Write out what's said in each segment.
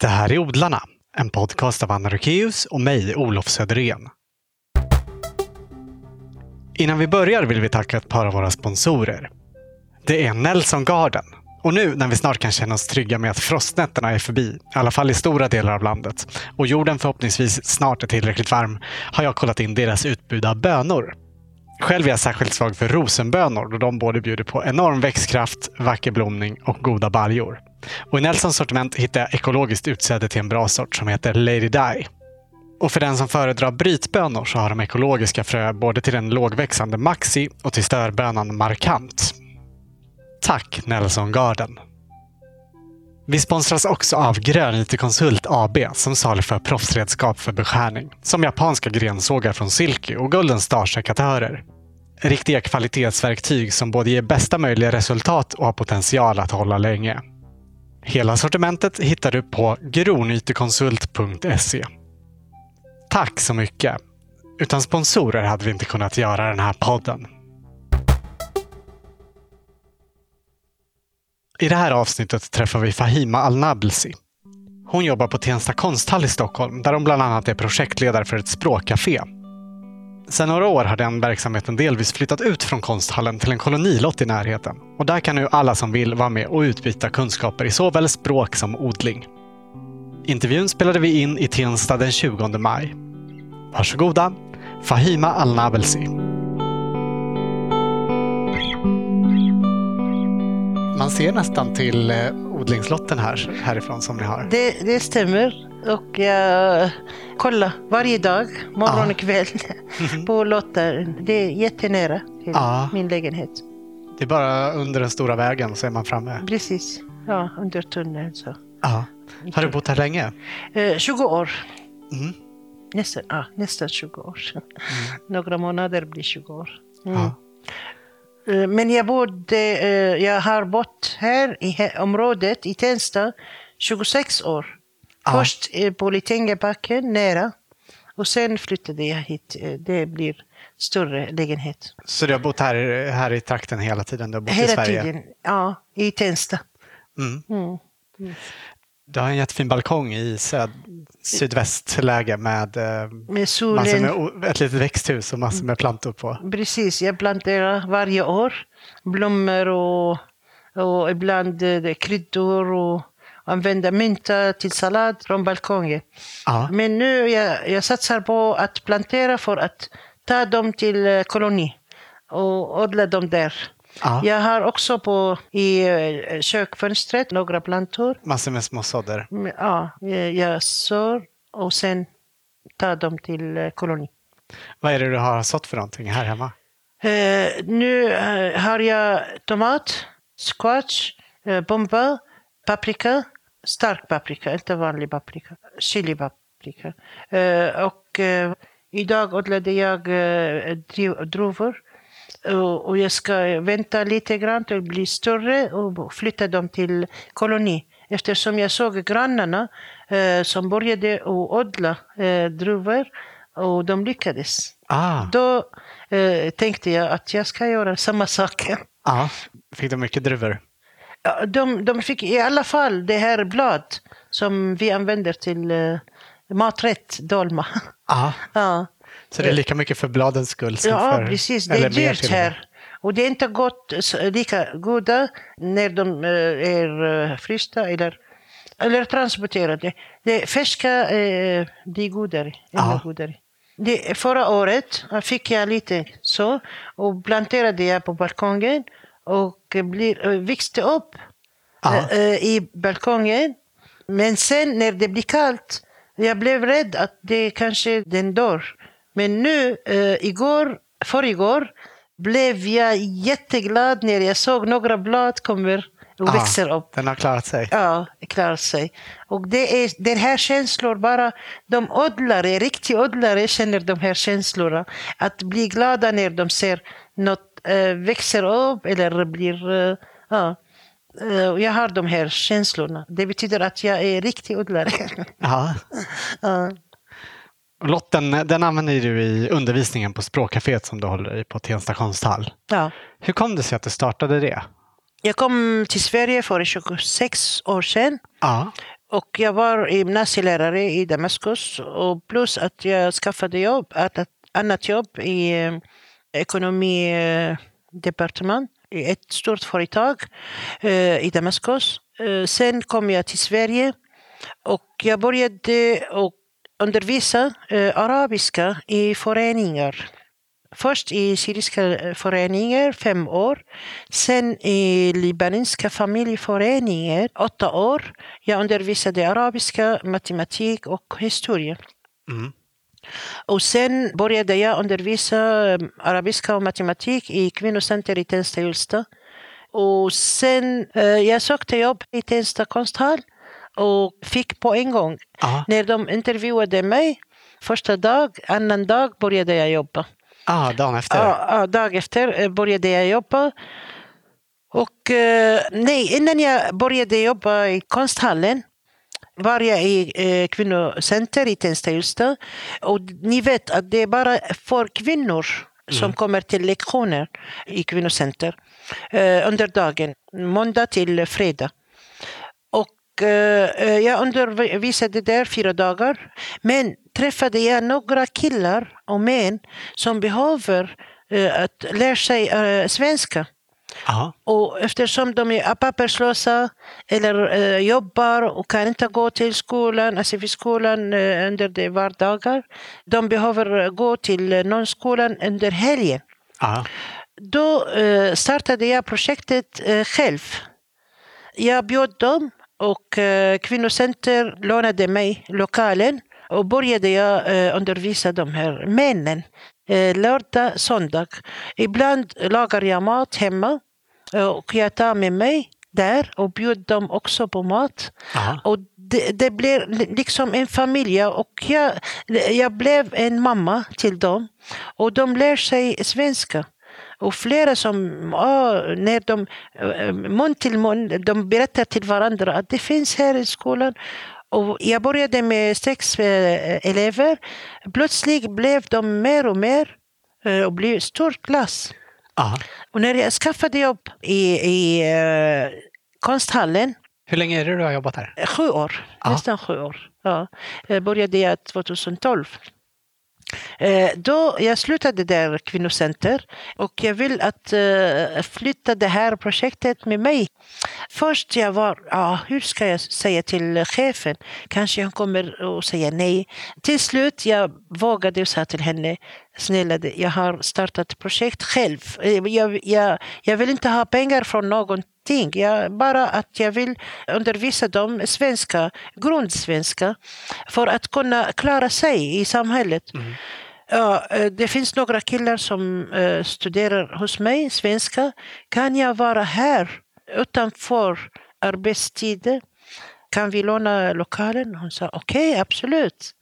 Det här är Odlarna, en podcast av Anna Rukeus och mig, Olof Söderén. Innan vi börjar vill vi tacka ett par av våra sponsorer. Det är Nelson Garden. Och nu när vi snart kan känna oss trygga med att frostnätterna är förbi, i alla fall i stora delar av landet, och jorden förhoppningsvis snart är tillräckligt varm, har jag kollat in deras utbud av bönor. Själv är jag särskilt svag för rosenbönor då de både bjuder på enorm växtkraft, vacker blomning och goda baljor. Och I Nelsons sortiment hittar jag ekologiskt utsäde till en bra sort som heter Lady Di. Och för den som föredrar brytbönor så har de ekologiska frö både till den lågväxande Maxi och till störbönan Markant. Tack Nelson Garden! Vi sponsras också av Grön IT-konsult AB som saluför proffsredskap för beskärning. Som japanska grensågar från Silky och Golden Star-sekatörer. Riktiga kvalitetsverktyg som både ger bästa möjliga resultat och har potential att hålla länge. Hela sortimentet hittar du på gronytekonsult.se. Tack så mycket! Utan sponsorer hade vi inte kunnat göra den här podden. I det här avsnittet träffar vi Fahima Al-Nablsi. Hon jobbar på Tensta konsthall i Stockholm där hon bland annat är projektledare för ett språkcafé. Sedan några år har den verksamheten delvis flyttat ut från konsthallen till en kolonilott i närheten. Och där kan nu alla som vill vara med och utbyta kunskaper i såväl språk som odling. Intervjun spelade vi in i Tensta den 20 maj. Varsågoda, Fahima Al-Nabelsi. Man ser nästan till eh, odlingslotten här, härifrån som ni har. Det, det stämmer. Och jag kollar varje dag, morgon och kväll, på lotter. Det är jättenära till Ja. min lägenhet. Det är bara under den stora vägen så är man framme. Precis. Ja, under tunneln. Så. Ja. Har du bott här länge? Eh, 20 år. Mm. Nästan, ja, nästan 20 år. Några månader blir 20 år. Mm. Ja. Eh, Men jag bodde, eh, jag har bott här i området i Tensta 26 år. Först eh, på Litängebacken nära och sen flyttade jag hit. Eh, Det blir större lägenhet. Så du har bott här, här i trakten hela tiden? Du har bott i Hela Sverige? tiden, ja, i Tensta. Mm. Mm. Du har en jättefin balkong i söd, sydvästläge med eh, Med massor solen. med, ett litet växthus och massor med plantor på. Precis, jag planterar varje år blommor och, och ibland kryddor och använder mynta till sallad från balkongen. Ja. Men nu jag, jag satsar på att plantera för att ta dem till eh, koloni och odla dem där. Ja. Jag har också på, i eh, kökfönstret några plantor. Massor med små sådder. Men, Ja, jag, jag sår och sen tar dem till eh, koloni. Vad är det du har sått för någonting här hemma? Eh, nu eh, har jag tomat, squash, eh, bomba, paprika, stark paprika, inte vanlig paprika, chilipaprika. Eh, och eh, idag odlade jag eh, druvor. Och, jag ska vänta lite grann till det blir större och flytta dem till koloni. Eftersom jag såg grannarna som började odla druvor och de lyckades. Ah, Då eh, tänkte jag att jag ska göra samma sak. ja. Fick du mycket druvor? De, de fick i alla fall det här blad som vi använder till eh, maträtt, dolma. Ja. ja, Så det är lika mycket för bladens skull som ja för... precis. Det är dyrt här. Och det är inte gott, lika goda när de eh, är eh, frysta eller, eller transporterade. Det är färska, eh, det är godare. Ännu Ja. godare. Det, förra året fick jag lite så och planterade jag på balkongen och blir, eh, växte upp Ja. eh, eh, i balkongen. Men sen när det blir kallt, jag blev rädd att det kanske den dör. Men nu, igår, förrgår, blev jag jätteglad när jag såg några blad kommer och Ja, växer upp. Den har klarat sig. Ja, klarar sig. Och det är den här känslor bara, de odlare, riktiga odlare känner de här känslorna. Att bli glada när de ser något växer upp eller blir, eh, ja. Eh, jag har de här känslorna. Det betyder att jag är riktig odlare. Ja. ja. Lotten, den använder du i undervisningen på språkcaféet som du håller i på Tensta konsthall. Ja. Hur kom det sig att du startade det? Jag kom till Sverige för 26 år sedan. Ja. Och jag var gymnasielärare i Damaskus och plus att jag skaffade jobb, ett annat jobb i eh, ekonomidepartement eh, i ett stort företag eh, i Damaskus. Eh, sen kom jag till Sverige och jag började och undervisa eh, arabiska i föreningar. Först i syriska eh, föreningar, fem år. Sen i libanesiska familjeföreningar, åtta år. Jag undervisade arabiska, matematik och historia. Mm. Och sen började jag undervisa eh, arabiska och matematik i kvinnocenter i Tensta Hjulsta. Och sen eh, jag sökte jobb i Tensta konsthall och fick på en gång. Ja. När de intervjuade mig, första dag, annan dag började jag jobba. Ah, dagen efter. Ja, ja, dag efter eh, började jag jobba. Och eh, nej, innan jag började jobba i konsthallen var jag i eh, kvinnocenter i Tensta Hjulsta. Och ni vet att det är bara för kvinnor som kommer till lektioner i kvinnocenter eh, under dagen, måndag till fredag. Och eh, jag undervisade där fyra dagar. Men träffade jag några killar och män som behöver eh, att lära sig svenska. Ja. Och eftersom de är papperslösa eller eh, jobbar och kan inte gå till skolan, SFI-skolan eh, under de vardagar. De behöver gå till eh, någon skolan under helgen. Ja. Då eh, startade jag projektet eh, själv. Jag bjöd dem och eh, Kvinnocenter lånade mig lokalen och började jag eh, undervisa de här männen. Eh, lördag, söndag. Ibland lagar jag mat hemma och jag tar med mig där och bjuder dem också på mat. Och det, det blev liksom en familj och jag, jag blev en mamma till dem. Och de lär sig svenska. Och flera som, ah, när de eh, mun till mun, de berättar till varandra att det finns här i skolan. Och jag började med sex eh, elever. Plötsligt blev de mer och mer eh, och blev stor klass. Och när jag skaffade jobb i, i eh, konsthallen Hur länge är det du har jobbat här? Sju år, Ja. nästan sju år. Ja. Jag började jag 2012. Eh, då jag slutade där kvinnocenter och jag vill att eh, flytta det här projektet med mig. Först jag var, ja, hur ska jag säga till chefen? Kanske han kommer att säga nej. Till slut jag vågade och sa till henne, snälla jag har startat projekt själv. Eh, jag, jag, jag vill inte ha pengar från någon någonting. Jag, bara att jag vill undervisa dem svenska, grundsvenska, för att kunna klara sig i samhället. Ja, eh, det finns några killar som eh, studerar hos mig, svenska. Kan jag vara här utanför arbetstiden? Kan vi låna lokalen? Hon sa okej, absolut.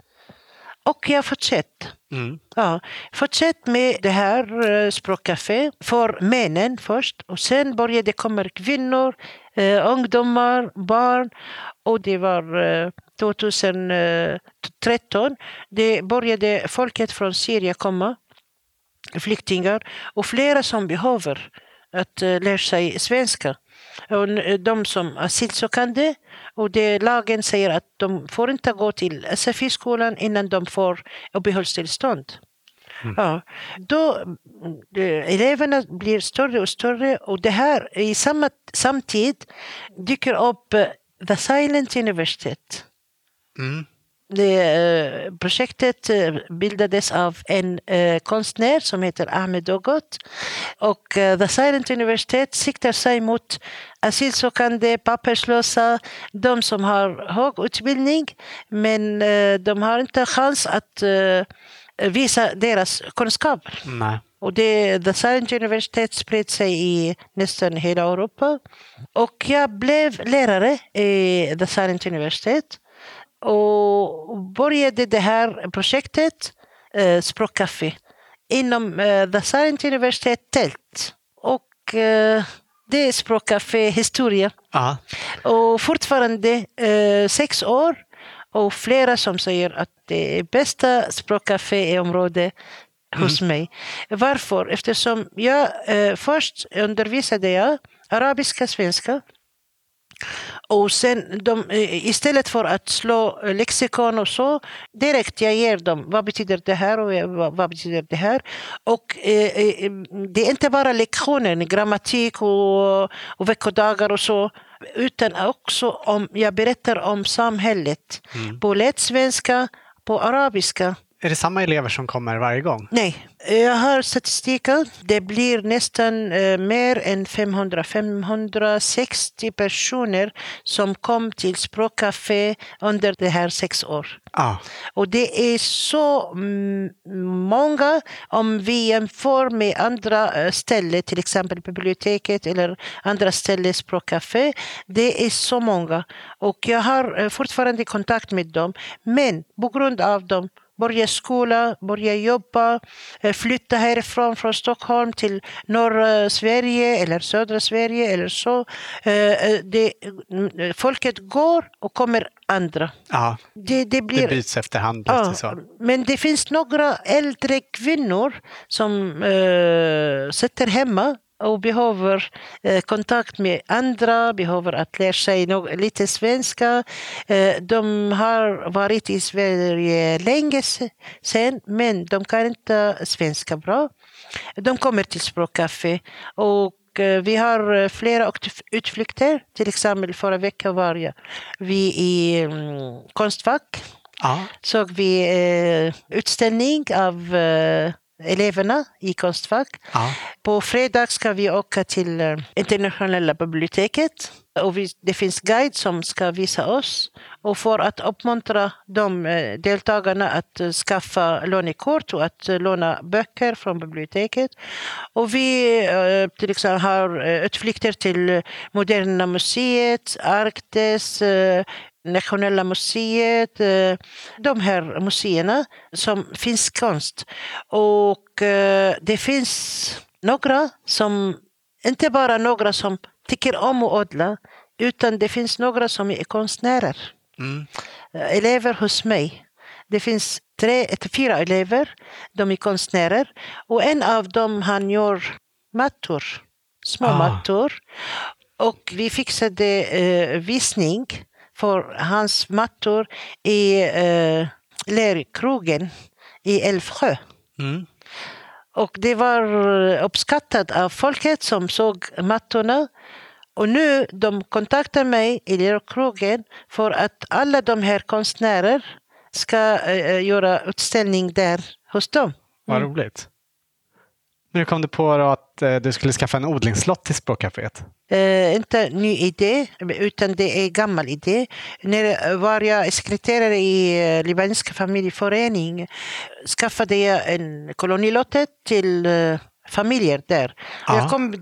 Och jag fortsatte. Mm. Ja, fortsätt med det här eh, språkcafé för männen först och sen började komma kvinnor, eh, ungdomar, barn och det var eh, 2013 det började folket från Syrien komma, flyktingar och flera som behöver att eh, lära sig svenska. Och de som asylsökande och det, lagen säger att de får inte gå till SFI-skolan innan de får uppehållstillstånd. Ja, då eh, eleverna blir större och större och det här i samma samtid dyker upp eh, The Silent University. Mm. Det, eh, projektet eh, bildades av en eh, konstnär som heter Ahmed Dogot. Och The Silent Universitet siktar sig mot asylsökande, papperslösa, de som har hög utbildning men de har inte chans att visa deras kunskaper. Nej. Och det, The Silent Universitet spred sig i nästan hela Europa. Och jag blev lärare i The Silent Universitet och började det här projektet, eh, Språkcafé, inom eh, The Silent Universitet tält. Och eh, det är Språkcafé historia. Ja. Och fortfarande eh, sex år och flera som säger att det är bästa språkcafé i området hos mig. Varför? Eftersom jag eh, först undervisade jag arabiska, svenska Och sen de, eh, istället för att slå eh, lexikon och så, direkt jag ger dem vad betyder det här och vad, vad betyder det här. Och eh, eh, det är inte bara lektioner, grammatik och, och veckodagar och så, utan också om jag berättar om samhället på lättsvenska, på arabiska. Är det samma elever som kommer varje gång? Nej, jag har statistiken. Det blir nästan eh, mer än 500, 560 personer som kom till Språkcafé under det här sex år. Ja. Och det är så mm, många om vi jämför med andra eh, ställen, till exempel biblioteket eller andra ställen, språkcafé. Det är så många. Och jag har eh, fortfarande kontakt med dem. Men på grund av dem börja skola, börja jobba, eh, flytta härifrån från Stockholm till norra Sverige eller södra Sverige eller så. Eh, eh, det, mm, folket går och kommer andra. ja. Det, det blir... Det byts efterhand. Ja, så. men det finns några äldre kvinnor som eh, sitter hemma och behöver eh, kontakt med andra, behöver att lära sig lite svenska. Eh, de har varit i Sverige länge se- sen, men de kan inte svenska bra. De kommer till Språkcafé och eh, vi har flera ut- utflykter. Till exempel förra veckan var vi i mm, Konstfack Ja. såg vi utställning av eleverna i Konstfack. Ja. På fredag ska vi åka till eh, internationella biblioteket. Och vi, det finns guide som ska visa oss. Och för att uppmuntra de eh, deltagarna att eh, skaffa lånekort och att låna böcker från biblioteket. Och vi till exempel har utflykter till Moderna museet, Arktis, Nationella museet, eh, de här museerna som finns konst. Och eh, det finns några som, inte bara några som tycker om att odla, utan det finns några som är konstnärer. Mm. Eh, Elever hos mig. Det finns tre, ett, fyra elever, de är konstnärer. Och en av dem han gör mattor, små Ah. mattor. Och vi fixade eh, visning för hans mattor i eh, Lerkrogen i Älvsjö. Mm. Och det var uppskattat av folket som såg mattorna. Och nu de kontaktar mig i Lerkrogen för att alla de här konstnärer ska eh, göra utställning där hos dem. Vad Mm. roligt. Men hur kom du på då att eh, du skulle skaffa en odlingslott till språkcaféet? Eh, inte ny idé, utan det är gammal idé. När eh, var jag sekreterare i eh, Libanesiska familjeförening skaffade jag en kolonilott till eh, familjer där. Ja. Jag kom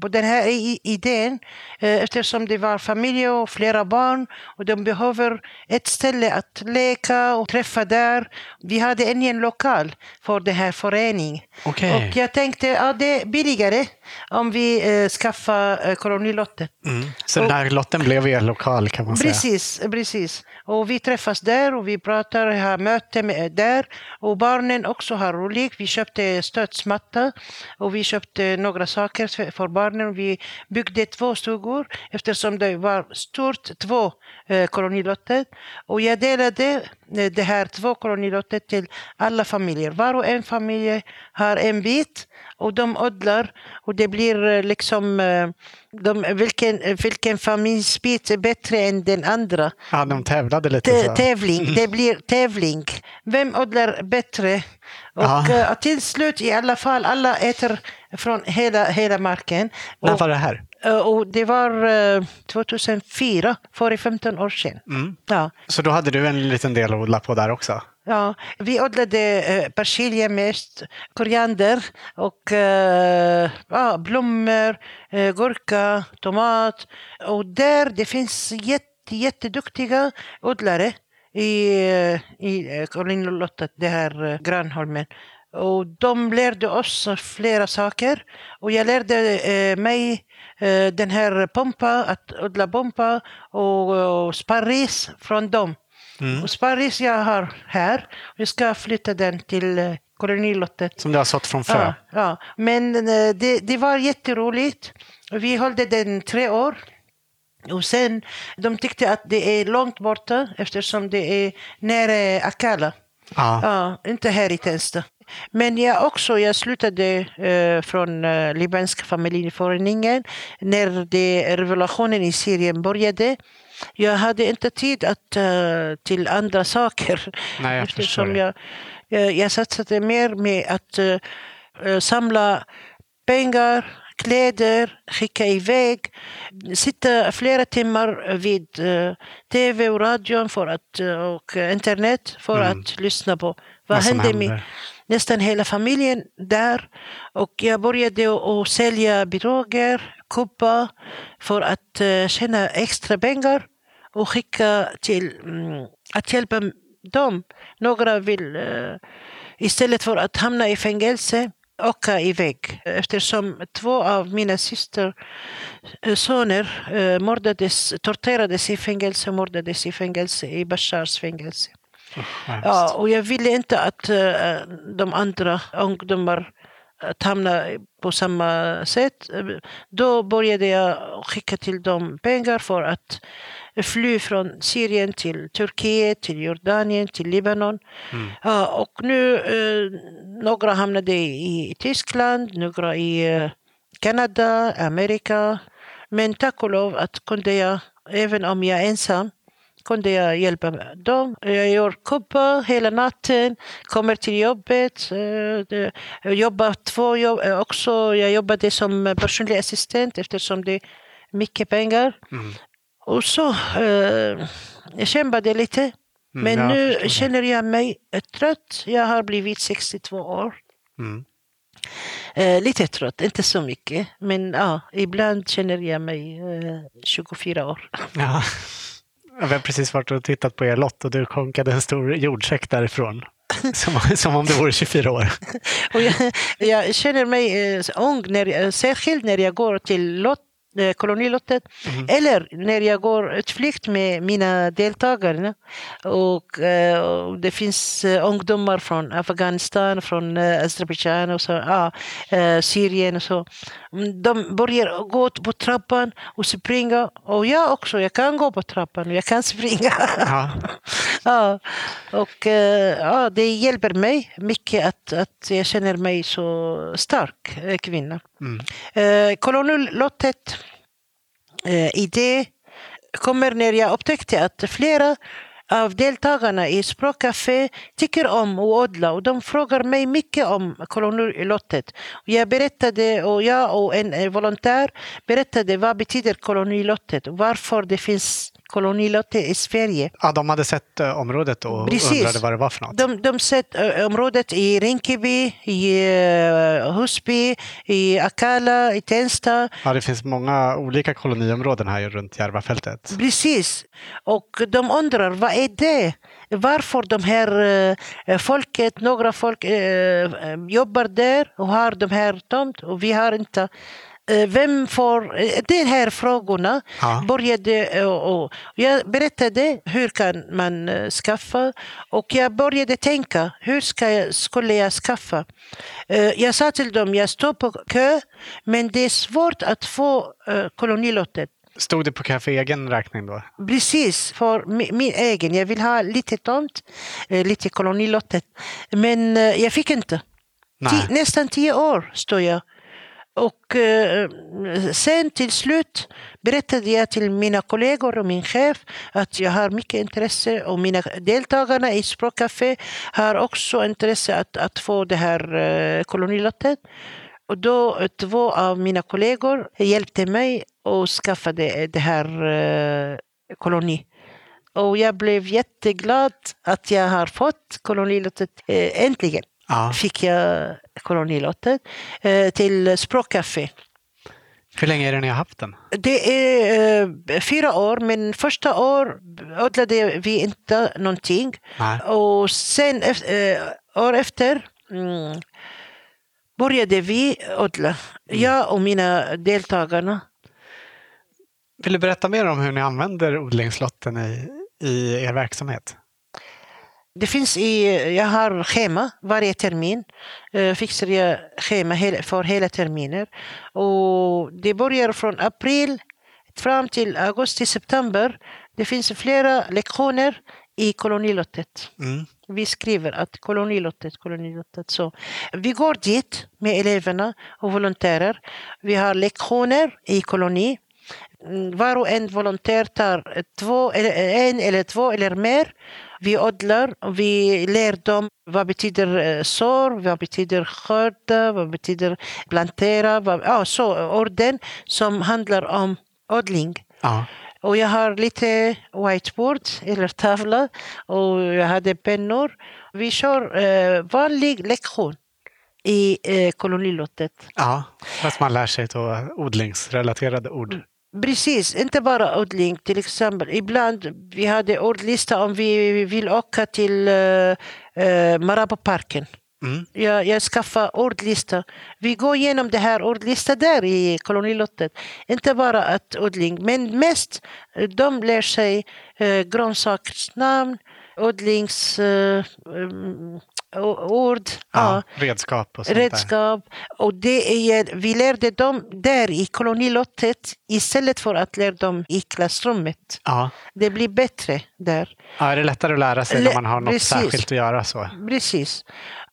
på, den här idén eh, eftersom det var familjer och flera barn och de behöver ett ställe att leka och träffa där. Vi hade ingen lokal för den här föreningen. Okej. Och jag tänkte att det är billigare om vi eh, skaffar eh, kolonilottet. Mm. Så den här lotten blev er lokal kan man säga? Precis, precis. Och vi träffas där och vi pratar, har möte med, där. Och barnen också har roligt. Vi köpte stödsmatta och vi köpte några saker för- för barnen. Vi byggde två stugor eftersom det var stort, två eh, kolonilotter. Och jag delade eh, det här två kolonilotter till alla familjer. Var och en familj har en bit och de odlar och det blir eh, liksom eh, de, vilken, vilken familjsbit är bättre än den andra. Ja, de tävlade lite. Så. tävling, det blir tävling. Vem odlar bättre? Och Ja. eh, till slut i alla fall, alla äter från hela, hela marken. När var det här? eh, och det var eh, 2004, för 15 år sedan. Mm. Ja. Så då hade du en liten del att odla på där också? Ja, vi odlade eh, persilja mest, koriander och eh, ja, blommor, eh, gurka, tomat. Och där det finns jätte, jätteduktiga odlare i, eh, i eh, Kolonialottet, det här eh, Granholmen. Och de lärde oss flera saker. Och jag lärde eh, mig eh, den här pompa, att odla pompa och, och sparris från dem. Och sparris jag har här, vi ska flytta den till eh, kolonilottet. Som du har sått från frö? Ja, ja. Men det, det var jätteroligt. Vi höll den tre år. Och sen, de tyckte att det är långt borta eftersom det är nära Akalla. Ja. Ja, inte här i Tensta. Men jag också, jag slutade eh, från eh, Libanska familjeföreningen när det, revolutionen i Syrien började. Jag hade inte tid att, eh, till andra saker. Nej, jag eftersom jag, jag, jag satsade mer med att eh, eh, samla pengar, kläder, skicka iväg, sitta flera timmar vid eh, tv och radion för att, eh, och eh, internet för Mm. att lyssna på vad, som hände med händer nästan hela familjen där. Och jag började att- sälja piroger, kuppar för att eh, tjäna extra pengar och skicka till mm, att hjälpa dem. Några vill eh, istället för att hamna i fängelse åka iväg eftersom två av mina syster eh, söner mördades, torterades i fängelse, mördades i fängelse, i Bashars fängelse. Ja, och jag ville inte att eh, de andra ungdomar att hamna på samma sätt. Då började jag skicka till dem pengar för att fly från Syrien till Turkiet, till Jordanien, till Libanon. Mm. Ja, och nu, eh, några hamnade i Tyskland, några i eh, Kanada, Amerika. Men tack och lov att kunde jag, även om jag är ensam, kunde jag hjälpa dem. Jag gör kuppar hela natten, kommer till jobbet. eh, Jag jobbar två jobb eh, också. Jag jobbade som personlig assistent eftersom det är mycket pengar. Mm. Och så, eh, jag kämpade lite. Mm, Men jag nu det. känner jag mig eh, trött. Jag har blivit 62 år. Mm. Eh, lite trött, inte så mycket. Men ja, ibland känner jag mig eh, 24 år. Ja. Vi har precis varit och tittat på er lott och du konkade en stor jordsäck därifrån. Som, som om det vore 24 år. Och jag, jag känner mig eh, ung, när, särskilt när jag går till lott, eh, kolonilottet eller när jag går utflykt med mina deltagare. Och, eh, och det finns eh, ungdomar från Afghanistan, från Azerbaijan och så, ja, Syrien och så. Mm, De börjar gå på trappan och springa. Och jag också, jag kan gå på trappan och jag kan springa. Ja. Ja, och ja, det hjälper mig mycket att, att jag känner mig så stark kvinna. Mm. Kolonilottet Eh, idé kommer när jag upptäckte att flera av deltagarna i Språkcafé tycker om att odla och de frågar mig mycket om kolonilottet. Jag berättade och jag och en volontär berättade vad betyder kolonilottet och varför det finns kolonilottet i Sverige. ja, de hade sett eh, området och Precis. undrade vad det var för något. De, de sett ö, området i Rinkeby, i uh, Husby, i Akalla, i Tensta. Ja, det finns många olika koloniområden här runt Järvafältet. Precis. Och de undrar, vad är det? Varför de här eh, folket, några folk eh, eh, jobbar där och har de här tomt och vi har inte. Eh, Vem får... eh, De här frågorna Ja. började eh, och, jag berättade hur kan man skaffa och jag började tänka hur ska jag, skulle jag skaffa. Jag sa till dem jag står på kö men det är svårt att få kolonilottet. Stod det på kö för egen räkning då? Precis, för mi- min egen. Jag vill ha lite tomt, lite kolonilottet. Men jag fick inte. Nej. Ti- nästan tio år står jag. Och eh, sen till slut berättade jag till mina kollegor och min chef att jag har mycket intresse och mina deltagarna i Språkcafé har också intresse att, att få det här eh, kolonilotten. Och då två av mina kollegor hjälpte mig och skaffade det här eh, koloni. Och jag blev jätteglad att jag har fått kolonilotten. äntligen Ja. fick jag kolonilottet eh, till Språkcafé. Hur länge är det ni har haft den? Det är eh, fyra år, men första år odlade vi inte någonting. Nej. Och sen eh, år efter mm, började vi odla. Jag och mina deltagarna. Vill du berätta mer om hur ni använder odlingslotten i, i er verksamhet? Det finns i, jag har schema varje termin. Eh, fixar jag schema för hela terminer. Och det börjar från april fram till augusti-september. Det finns flera lektioner i kolonilottet. Mm. Vi skriver att kolonilottet, kolonilottet. Så vi går dit med eleverna och volontärer. Vi har lektioner i koloni. Mm, Var och en volontär tar två, en eller två eller mer. Vi odlar vi lär dem vad betyder eh, sår, vad betyder skörda, vad betyder plantera. Vad, ja, så, orden som handlar om odling. Ja. Och jag har lite whiteboard eller tavla och jag hade pennor. Vi kör eh, vanlig lektion i eh, kolonilottet. ja. Fast man lär sig då odlingsrelaterade ord. Precis, inte bara odling. Till exempel, ibland vi hade ordlista om vi vill åka till eh, Marabouparken. Mm. Jag, jag skaffar ordlista. Vi går igenom det här ordlista där i kolonilottet. Inte bara att odling, men mest eh, de lär sig eh, grönsaksnamn, odlings... Eh, mm, ord. Ja, Ja. redskap och sånt där. Redskap. Och det är, vi lärde dem där i kolonilottet istället för att lära dem i klassrummet. Ja. Det blir bättre där. ja, är det lättare att lära sig när Lä- man har något precis. särskilt att göra så? Precis.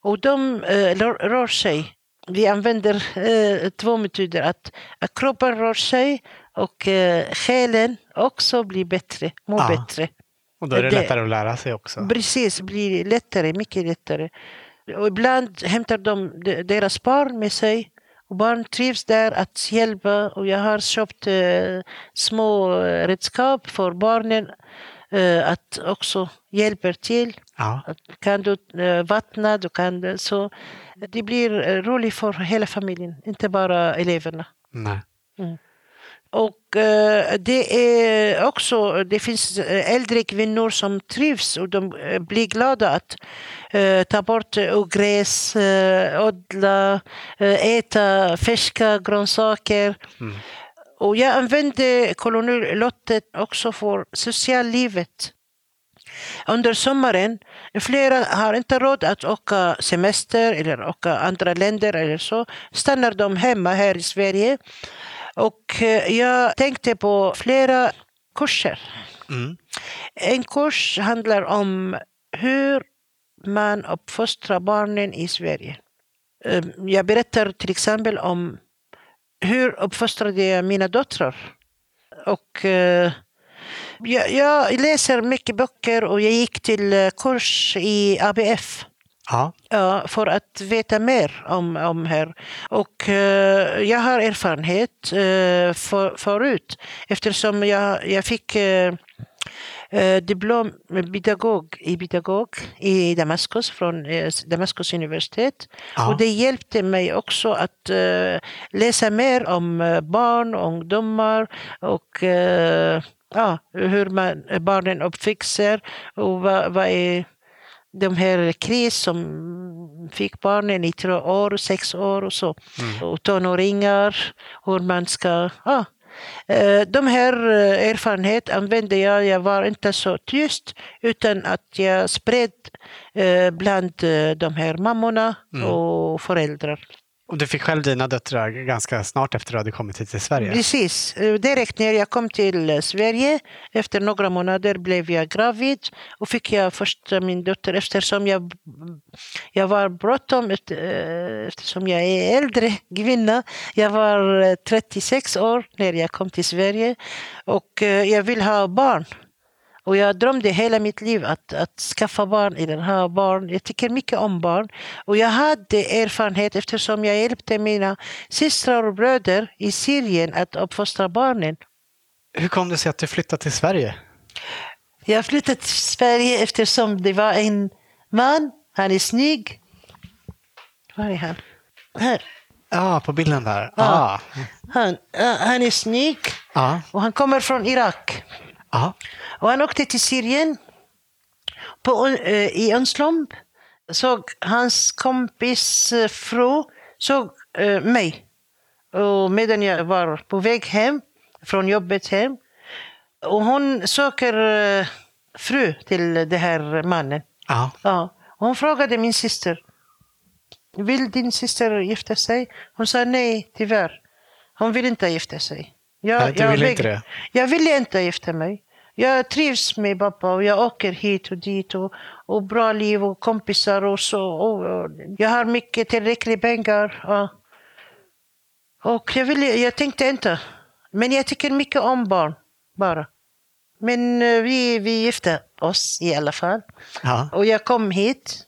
Och de eh, rör, rör sig. Vi använder eh, två metoder. Att, att kroppen rör sig och eh, själen också blir bättre, mår Ja. bättre. Och då är det, Det- lättare att lära sig också. Precis, blir lättare, mycket lättare. Och ibland hämtar de de- deras barn med sig. Och barn trivs där att hjälpa. Och jag har köpt eh, små redskap för barnen eh, att också hjälpa till. Ja. Att Kan du eh, vattna, du kan så. Det blir eh, roligt för hela familjen, inte bara eleverna. Nej. Och eh, det är också, det finns eh, äldre kvinnor som trivs och de eh, blir glada att ta bort ogräs, odla, äta färska grönsaker. Mm. Och jag använde kolonilottet också för sociallivet. Under sommaren, flera har inte råd att åka semester eller åka andra länder eller så, stannar de hemma här i Sverige. Och eh, jag tänkte på flera kurser. Mm. En kurs handlar om hur man uppfostrar barnen i Sverige. Eh, Jag berättar till exempel om hur uppfostrade jag mina döttrar. Och eh, jag, jag läser mycket böcker och jag gick till eh, kurs i ABF. Ja. För att veta mer om, om här. Och eh, jag har erfarenhet eh, för, förut eftersom jag, jag fick eh, eh, diplom med pedagog i pedagog i Damaskus från eh, Damaskus universitet. Ja. Och det hjälpte mig också att eh, läsa mer om barn och ungdomar och ja, hur man, barnen uppväxer och vad, vad är de här kris som fick barnen i tre år, sex år och så. Och tonåringar, hur man ska... Ja. Eh, De här eh, erfarenhet använde jag. Jag var inte så tyst utan att jag spred eh, bland de här mammorna och föräldrar. Och du fick själv dina döttrar ganska snart efter att du hade kommit hit till Sverige? Precis. Eh, direkt när jag kom till eh, Sverige, efter några månader blev jag gravid och fick jag först eh, min dotter eftersom jag, jag var bråttom eftersom jag är äldre kvinna. Jag var 36 år när jag kom till Sverige och jag vill ha barn. Och jag drömde hela mitt liv att, att skaffa barn eller ha barn. Jag tycker mycket om barn. Och jag hade erfarenhet eftersom jag hjälpte mina systrar och bröder i Syrien att uppfostra barnen. Hur kom det sig att du flyttade till Sverige? Jag flyttade till Sverige eftersom det var en man, han är snygg. Var är han? Här. Ja, på bilden där. Ja. Ah. Han, ja, han är snygg Ja. och han kommer från Irak. Ja. Och han åkte till Syrien på, eh, i Önslomb. Såg hans kompis eh, fru såg eh, mig. Och medan jag var på väg hem från jobbet hem. Och hon söker fru till den här mannen. Ja. Hon frågade min syster. Vill din syster gifta sig? Hon sa nej, tyvärr. Hon vill inte gifta sig. Jag, Nej, jag ville väg- inte det? Jag ville inte gifta mig. Jag trivs med pappa och jag åker hit och dit och, och bra liv och kompisar och så. Och, och, jag har mycket tillräckligt pengar. Ja. Och jag, ville, jag tänkte inte. Men jag tycker mycket om barn, bara. Men eh, vi, vi gifte oss i alla fall. Ja. Och jag kom hit.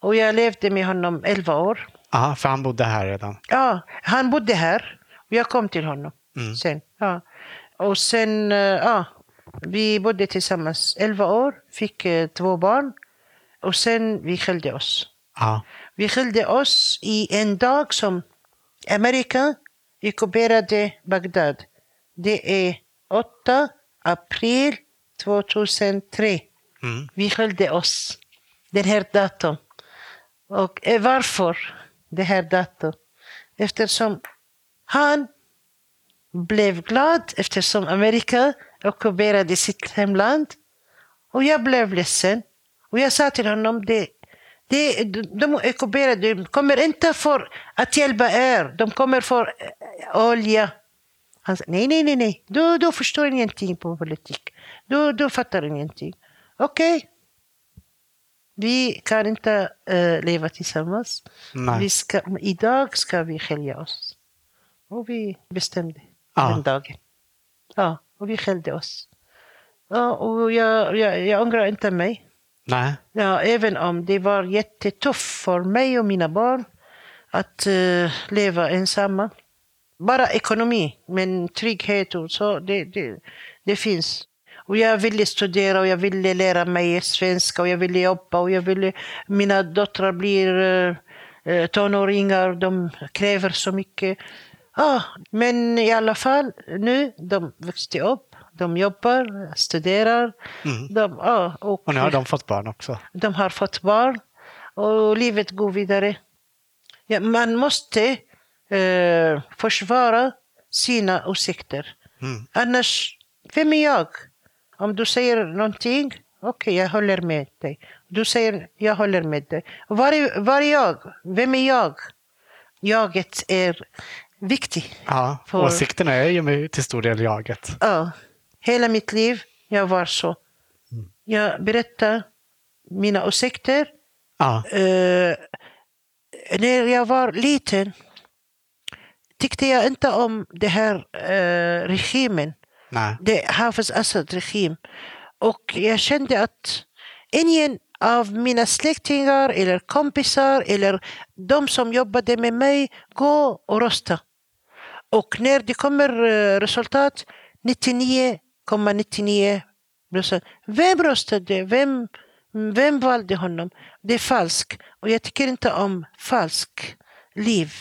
Och jag levde med honom 11 år. ja, för han bodde här redan. Ja, han bodde här. Och jag kom till honom Mm. sen. Ja. Och sen, eh, ja, vi bodde tillsammans 11 år, fick eh, två barn. Och sen vi skilde oss. Ja. Vi skilde oss i en dag som Amerika ockuperade Bagdad. Det är 8 april 2003. Mm. Vi skilde oss. Den här datum. Och eh, varför det här datum? Eftersom han blev glad eftersom Amerika ockuperade sitt hemland. Och jag blev ledsen. Och jag sa till honom, det, det, de ockuperade, de kommer inte för att hjälpa er, de kommer för eh, olja. Han sa, nej, nej, nej, nej, du, du förstår ingenting på politik. Du, du fattar ingenting. Okej. Vi kan inte eh, leva tillsammans. Nej. Ska, idag ska vi skilja oss. Och vi bestämde Ja. den dagen. Ja, och vi skilde oss. Ja, och jag, jag, jag ångrar inte mig. Nej. Ja, även om det var jättetufft för mig och mina barn att eh, leva ensamma. Bara ekonomi, men trygghet och så, det, det, det finns. Och jag ville studera och jag ville lära mig svenska och jag ville jobba och jag ville... Mina döttrar blir eh, eh, tonåringar, de kräver så mycket. Ja, men i alla fall, nu de växte upp, de jobbar, studerar. Mm. De, ja, och, Och nu har de fått barn också. de har fått barn och livet går vidare. Ja, man måste eh, försvara sina åsikter. Mm. Annars, vem är jag? Om du säger någonting, okej, jag håller med dig. Du säger, jag håller med dig. Var är, var är jag? Vem är jag? Jaget är viktigt. Ja, För- åsikterna är ju till stor del jaget. Ja, hela mitt liv jag var så. Jag berättar mina åsikter Ja. Eh, när jag var liten tyckte jag inte om det här eh, regimen. Nej. Det Hafiz Assad-regim. Och jag kände att ingen av mina släktingar eller kompisar eller de som jobbade med mig gå och rösta. Och när det kommer eh, resultat 99,99 procent. Vem röstade? Vem, vem valde honom? Det är falskt. Och jag tycker inte om falskt liv.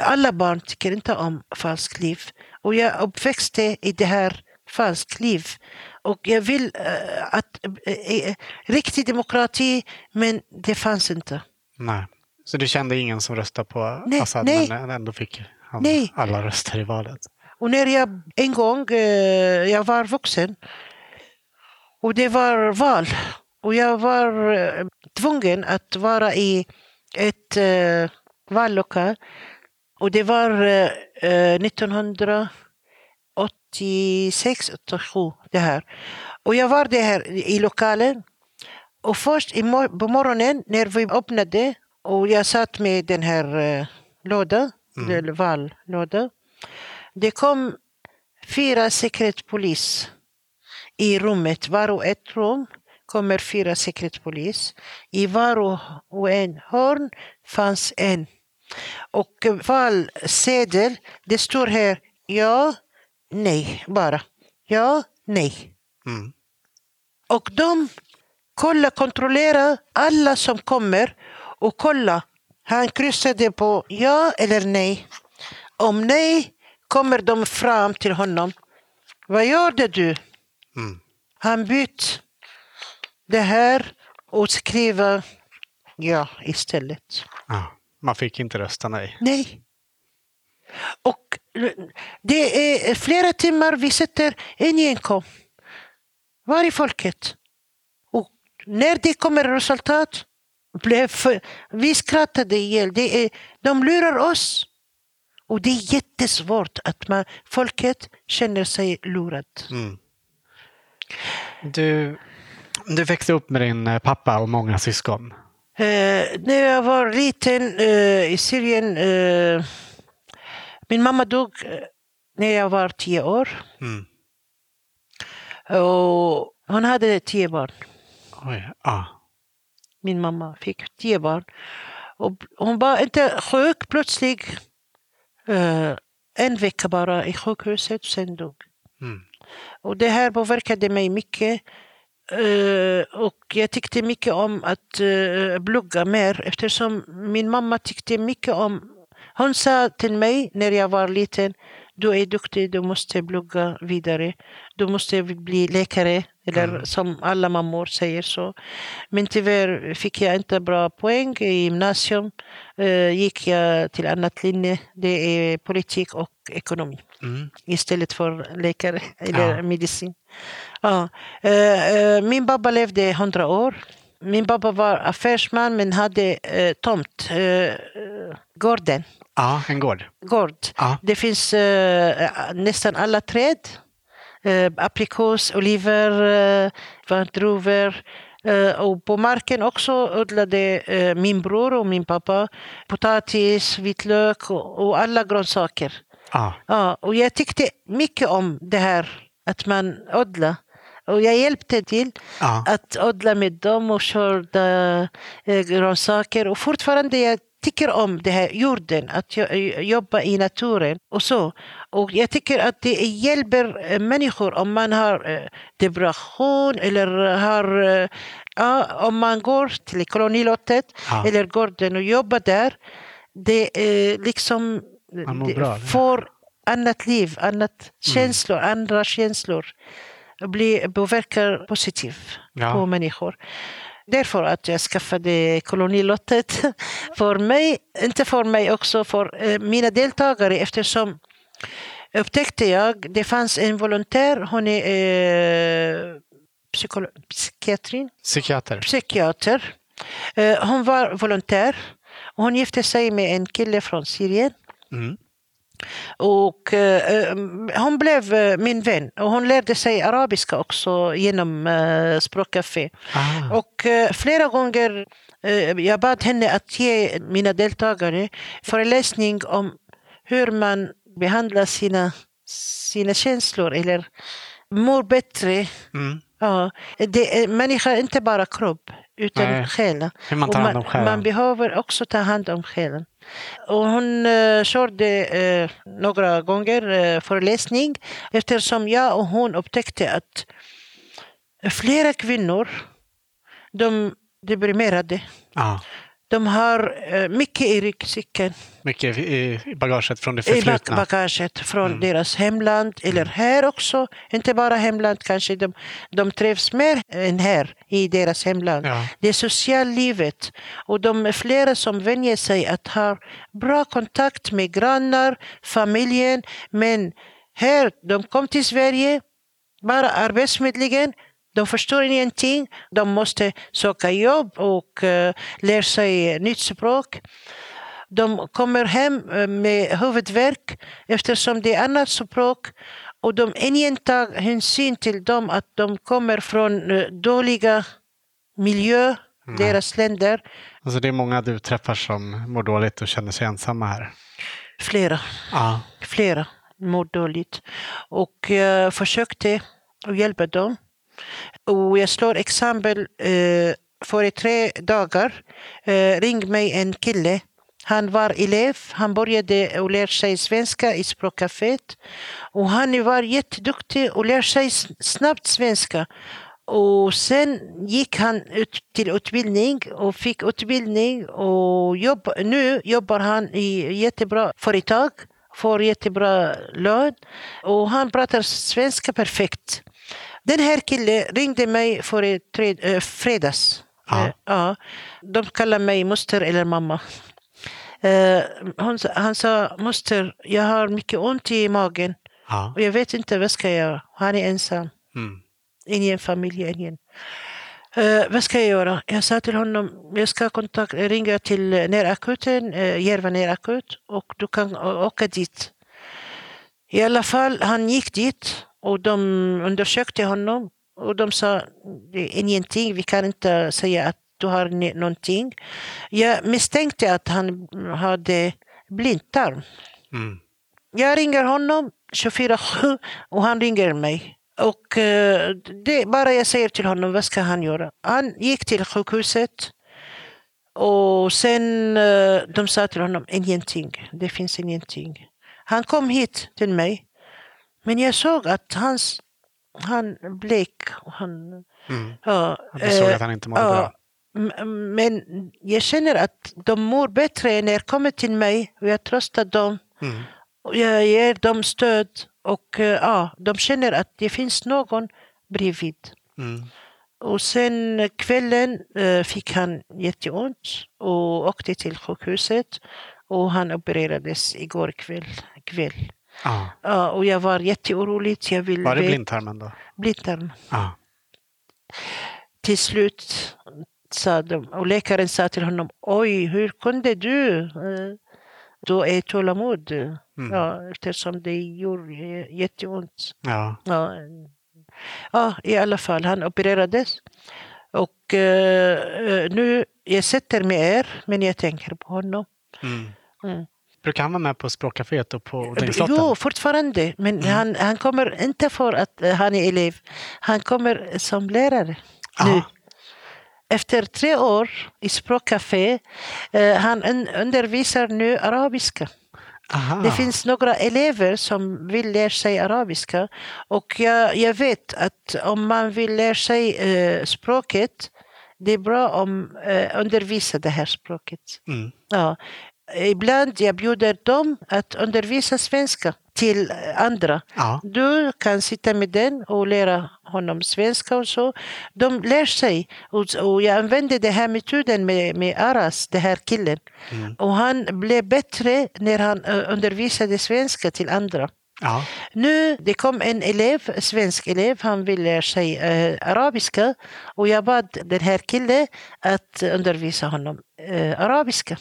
Alla barn tycker inte om falskt liv. Och jag uppväxte i det här falskt liv. Och jag vill eh, att eh, riktig demokrati, men det fanns inte. Nej. Så du kände ingen som röstade på Nej, Assad nej. men ändå fick han Nej. alla röster i valet? Och när jag en gång eh, jag var vuxen och det var val och jag var eh, tvungen att vara i ett eh, vallokal och det var eh, eh, 1986, 87 det här. Och jag var där i lokalen och först på morgonen när vi öppnade och jag satt med den här lådan, eller vallåda. Det kom fyra säkerhetspolis i rummet. Var och ett rum kommer fyra säkerhetspolis. I var och en hörn fanns en. Och valsedel, det står här ja, nej bara. Ja, nej. Mm. Och de kolla, kontrollera alla som kommer och kolla. Han kryssade på ja eller nej. Om nej kommer de fram till honom. Vad gjorde du? Mm. Han bytt det här och skriva ja istället. Ja. Man fick inte rösta nej. Nej. Och det är flera timmar vi sitter, ingen kom. Var är folket? Och när det kommer resultat, blev, vi skrattade ihjäl. Det är, de lurar oss. Och det är jättesvårt att man, folket känner sig lurat. Mm. Du, du växte upp med din eh, pappa och många syskon. Eh, när jag var liten eh, i Syrien, eh, min mamma dog eh, när jag var tio år. Mm. Och hon hade tio barn. Oj, ja. Min mamma fick tio barn. Och hon var inte sjuk plötsligt. eh, en vecka bara i sjukhuset, sen dog. Mm. Och det här påverkade mig mycket. Eh, och jag tyckte mycket om att uh, plugga mer eftersom min mamma tyckte mycket om... Hon sa till mig när jag var liten, du är duktig, du måste plugga vidare. Du måste bli läkare, eller Mm. som alla mammor säger så. Men tyvärr fick jag inte bra poäng i gymnasium. Eh, gick jag till annat linje, det är politik och ekonomi Mm. istället för läkare eller Ja. medicin. Ja. Eh, eh, Min pappa levde 100 år. Min pappa var affärsman men hade eh, tomt, eh, eh, gården. Ja, en gård. Gård. Ja. Det finns eh, nästan alla träd. Eh, aprikos, oliver, eh, druvor. Eh, och på marken också odlade eh, min bror och min pappa potatis, vitlök och, alla grönsaker. Ja. Ja, och jag tyckte mycket om det här att man odlar. Och jag hjälpte till Ja. att odla med dem och skörda eh, grönsaker. Och fortfarande jag tycker om det här jorden, att jo- jobba i naturen och så. Och jag tycker att det hjälper eh, människor om man har eh, depression eller har, eh, ja, om man går till kolonilottet Ja. eller gården och jobbar där. Det är liksom bra, får annat liv, annat känslor, andra känslor. Blir, påverkar positivt Ja. på människor. Därför att jag skaffade kolonilottet. För mig, inte för mig också, för eh, mina deltagare eftersom upptäckte jag, det fanns en volontär, hon är eh, psykiatrin, Psykiater. psykiater. Eh, hon var volontär. Hon gifte sig med en kille från Syrien. Mm. Och eh, hon blev eh, min vän och hon lärde sig arabiska också genom eh, språkcafé. Ah. Och eh, flera gånger eh, jag bad henne att ge mina deltagare föreläsning om hur man behandlar sina, sina känslor eller mår bättre. Mm. Ja, det är, människa är inte bara kropp utan Nej. själen. Hur man tar hand om man, själen. man behöver också ta hand om själen. Och hon uh, körde eh, några gånger uh, föreläsning eftersom jag och hon upptäckte att flera kvinnor de deprimerade. Ja. De har eh, mycket i ryggsäcken, Mycket i i bagaget från det i förflutna. bagaget från Mm. deras hemland eller här också. Inte bara hemland, kanske de, de trivs mer än här i deras hemland. Ja. Det är sociallivet och de är flera som vänjer sig att ha bra kontakt med grannar, familjen. Men här, de kom till Sverige, bara arbetsförmedlingen. De förstår ingenting. De måste söka jobb och uh, lära sig nytt språk. De kommer hem eh, med huvudvärk eftersom det är annat språk och de ingen tar hänsyn till dem att de kommer från eh, dåliga miljö, deras länder. Alltså det är många du träffar som mår dåligt och känner sig ensamma här. Flera, Ja. flera mår dåligt. Och jag försökte hjälpa dem. Och jag slår exempel, eh, för tre dagar eh, ringde mig en kille. Han var elev, han började och lära sig svenska i språkcaféet. Och han var jätteduktig och lärde sig snabbt svenska. Och sen gick han ut till utbildning och fick utbildning och jobb, nu jobbar han i jättebra företag, får jättebra lön och han pratar svenska perfekt. Den här killen ringde mig för tre, äh, fredags. Ja. Eh, ja. De kallar mig moster eller mamma. Eh, hon, han sa, moster, jag har mycket ont i magen Ja. och jag vet inte vad ska jag göra. Han är ensam. Mm. Ingen familj, ingen. Eh, vad ska jag göra? Jag sa till honom, jag ska kontakt, ringa till närakuten, uh, Järva närakut och du kan å- åka dit. I alla fall, han gick dit och de undersökte honom och de sa ingenting, vi kan inte säga att du har någonting. Jag misstänkte att han hade blindtarm. Mm. Jag ringer honom 24-7 och han ringer mig. Och eh, det bara jag säger till honom, vad ska han göra? Han gick till sjukhuset och sen eh, de sa till honom, ingenting, det finns ingenting. Han kom hit till mig, men jag såg att hans, han blek. och Han, Mm. ja, Jag såg eh, att han inte mådde ja, bra. Men jag känner att de mår bättre när de kommer till mig och jag tröstar dem. Mm. Och Jag ger dem stöd och eh, ja, de känner att det finns någon bredvid. Mm. Och sen kvällen eh, fick han jätteont och åkte till sjukhuset och han opererades igår kväll. kväll. Ja. Ja, och jag var jätteorolig. Jag ville Var det blindtarmen då? blindtarm. Ja. Till slut sa de, och läkaren sa till honom, oj, hur kunde du? Eh, Då är tålamod, Mm. ja, eftersom det gjorde jätteont. ja. Ja, ja, i alla fall, han opererades. Och eh, eh, nu, jag sitter med er, men jag tänker på honom. Mm. Mm. Brukar han vara med på språkcaféet och på odlingslotten? Jo, fortfarande. Men han, han kommer inte för att eh, han är elev. Han kommer som lärare nu. Ja. Efter tre år i språkcafé, eh, han un- undervisar nu arabiska. Aha. Det finns några elever som vill lära sig arabiska och jag, jag vet att om man vill lära sig eh, språket, det är bra om eh, undervisa det här språket. Mm. Ja. Ibland jag bjuder dem att undervisa svenska till andra. Ja. Du kan sitta med den och lära honom svenska och så. De lär sig. Och, och jag använde den här metoden med, med Aras, den här killen. Mm. Och han blev bättre när han undervisade svenska till andra. Ja. Nu det kom en elev, svensk elev, han ville lära sig eh, arabiska och jag bad den här killen att undervisa honom eh, arabiska.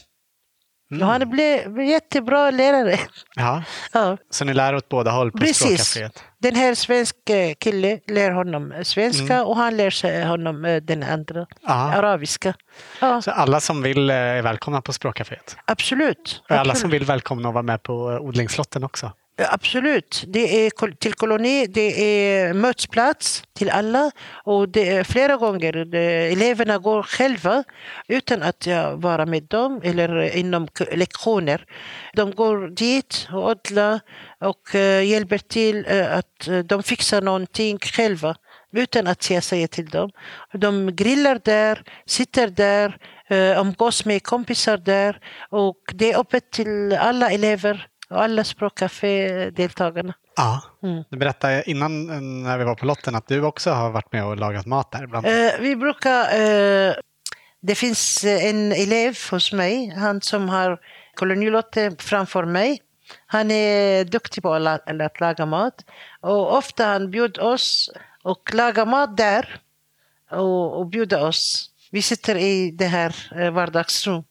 Mm. Och han blev jättebra lärare. ja. Ja, Så ni lär åt båda håll på Precis. språkcaféet? den här svenska killen lär honom svenska Mm. och han lär honom eh, den andra, Ja. arabiska. Ja, Så alla som vill eh, är välkomna på språkcaféet? absolut. Och alla absolut. som vill välkomna att vara med på eh, odlingslotten också? Absolut. Det är till koloni, det är mötesplats till alla och det är flera gånger eleverna går själva utan att jag vara med dem eller inom lektioner. De går dit och odlar och eh, hjälper till eh, att eh, de fixar någonting själva utan att jag säger till dem. De grillar där, sitter där, umgås med kompisar där och det är öppet till alla elever alla språkcafé-deltagarna. Ja. Mm. Du berättade innan när vi var på lotten att du också har varit med och lagat mat där. Bland... Eh, vi brukar... Eh, det finns en elev hos mig, han som har kolonilotte framför mig. Han är duktig på att, la- att laga mat. Och ofta han bjuder oss och lagar mat där och, och bjuder oss. Vi sitter i det här eh, vardagsrum.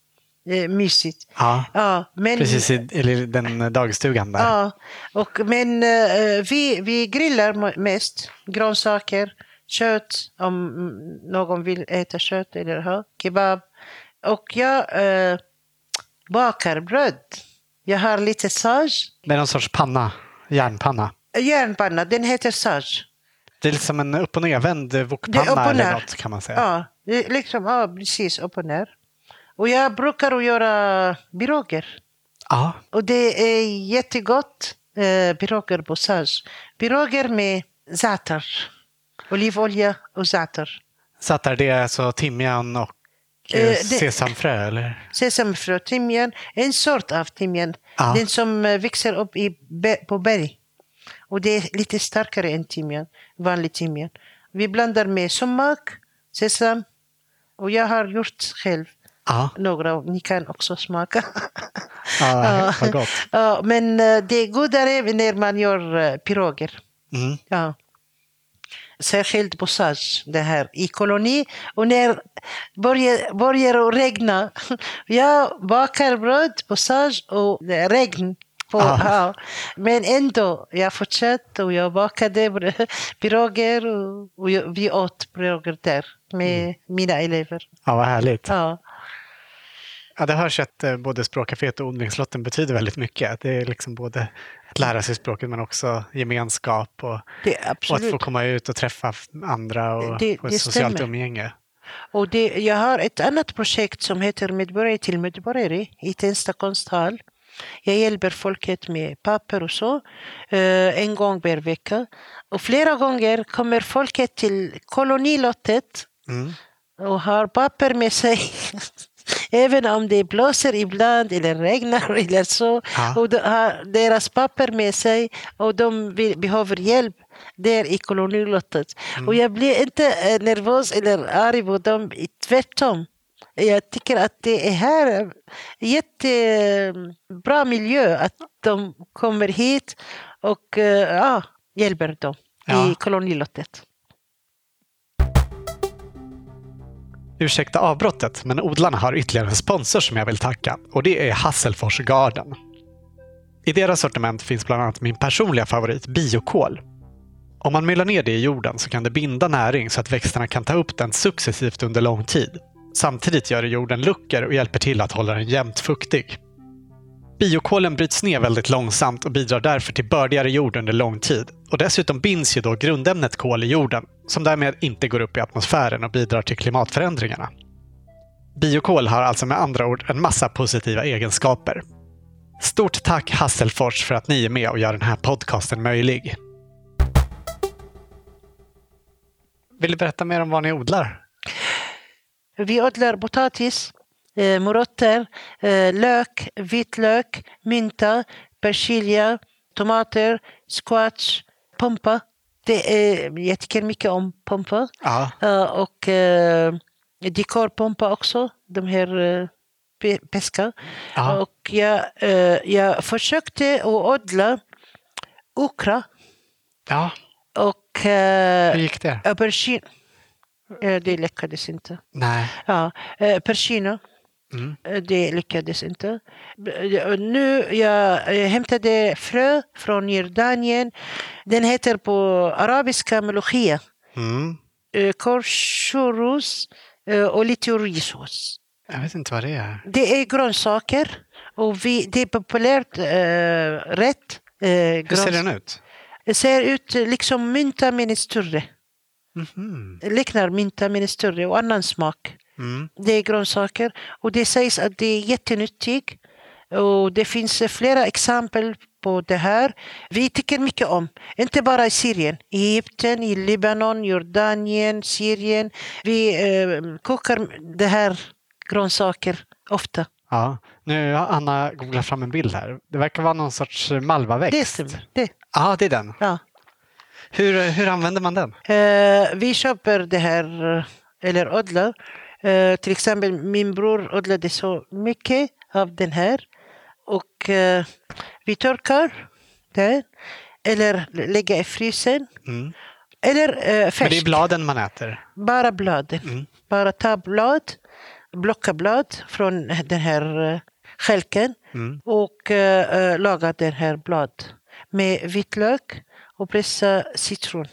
Eh, mysigt. Ja. Ja, men, Precis i eller den dagstugan där. Ja, och, men eh, vi, vi grillar mest grönsaker, kött om någon vill äta kött eller ha kebab. Och jag eh, bakar bröd. Jag har lite sage. Det är någon sorts panna, järnpanna. Järnpanna, den heter sage. Det är lite som en upp och nervänd wokpanna eller något kan man säga. Ja, liksom, ja, precis upp och ner. Och jag brukar att göra piroger. Ja. Och det är jättegott eh, piroger på sage. Piroger med za'atar. Olivolja och att där det är alltså timjan och eh, Eh, sesamfrö eller? Sesamfrö, timjan, en sort av timjan. Ja. Den som eh, växer upp i, på berg. Och det är lite starkare än timjan, vanlig timjan. Vi blandar med sumak, sesam och jag har gjort själv Ja, några. Ni kan också smaka. ja vad gott. Men eh, det är godare när man gör eh, piroger. Mm. Ja. särskilt bussage, det här i koloni. Och när börjar, börjar det regna, jag bakar bröd, bussage och regn. På, Ah. ja. Men ändå, jag fortsatte och jag bakade piroger och, och vi åt piroger där med mina elever. Ja, vad härligt. Ja. Ja, det hörs att eh, både språkcaféet och odlingslotten betyder väldigt mycket. Det är liksom både att lära sig språket men också gemenskap och, och att få komma ut och träffa andra och Det- få ett socialt stämmer. umgänge. Och det, jag har ett annat projekt som heter Medborgare till medborgare i Tensta konsthall. Jag hjälper folket med papper och så eh, en gång per vecka. Och flera gånger kommer folket till kolonilottet Mm. och har papper med sig. Även om det blåser ibland eller regnar eller så. Ja. Och de har deras papper med sig och de behöver hjälp där i kolonilottet. Och jag blir inte eh, nervös eller arg på dem, tvärtom. Jag tycker att det är här jättebra miljö att de kommer hit och eh, ja, hjälper dem Ja. i kolonilottet. Ursäkta avbrottet, men odlarna har ytterligare en sponsor som jag vill tacka och det är Hasselfors Garden. I deras sortiment finns bland annat min personliga favorit, biokol. Om man myllar ner det i jorden så kan det binda näring så att växterna kan ta upp den successivt under lång tid. Samtidigt gör det jorden luckor och hjälper till att hålla den jämnt fuktig. Biokolen bryts ner väldigt långsamt och bidrar därför till bördigare jord under lång tid. Och dessutom binds ju då grundämnet kol i jorden, som därmed inte går upp i atmosfären och bidrar till klimatförändringarna. Biokol har alltså med andra ord en massa positiva egenskaper. Stort tack Hasselfors för att ni är med och gör den här podcasten möjlig. Vill du berätta mer om vad ni odlar? Vi odlar potatis, morötter, eh, lök, vitlök, mynta, persilja, tomater, squash, pompa. Det är, jag tycker mycket om pompa. Ja. Eh, och eh, dekorpompa också, de här eh, pe- peska. Och jag, eh, jag försökte att odla okra ja. och eh, Hur gick det? aubergine. Eh, det lyckades inte. Nej. Ja, eh, persino. Mm. Eh, Det lyckades inte. Nu jag hämtade frö från Jordanien. Den heter på arabiska melochia. Mm. Eh, Korshurus eh, och lite risås. Jag vet inte vad det är. Det är grönsaker och vi, det är populärt eh, rätt. Eh, Hur ser den ut? Det ser ut liksom mynta men större. Mhm. Liknar mynta men större och annan smak. Mm. Det är grönsaker och det sägs att det är jättenyttigt. Och det finns eh, flera exempel på det här. Vi tycker mycket om, inte bara i Syrien, i Egypten, i Libanon, Jordanien, Syrien. Vi eh, kokar det här grönsaker ofta. Ja. Nu har Anna googlat fram en bild här. Det verkar vara någon sorts malvaväxt. Det stämmer. Det, Ja, det är den. ja. Hur, hur använder man den? Eh, vi köper det här, eh, eller odlar. Eh, till exempel min bror odlade så mycket av den här. Och eh, vi torkar den. Eller lägger i frysen. Mm. Eller eh, Men det är färsk. bladen man äter. Bara bladen. Mm. Bara ta blad, blocka blad från den här eh, stjälken Mm. och eh, laga den här blad med vitlök och pressa citron.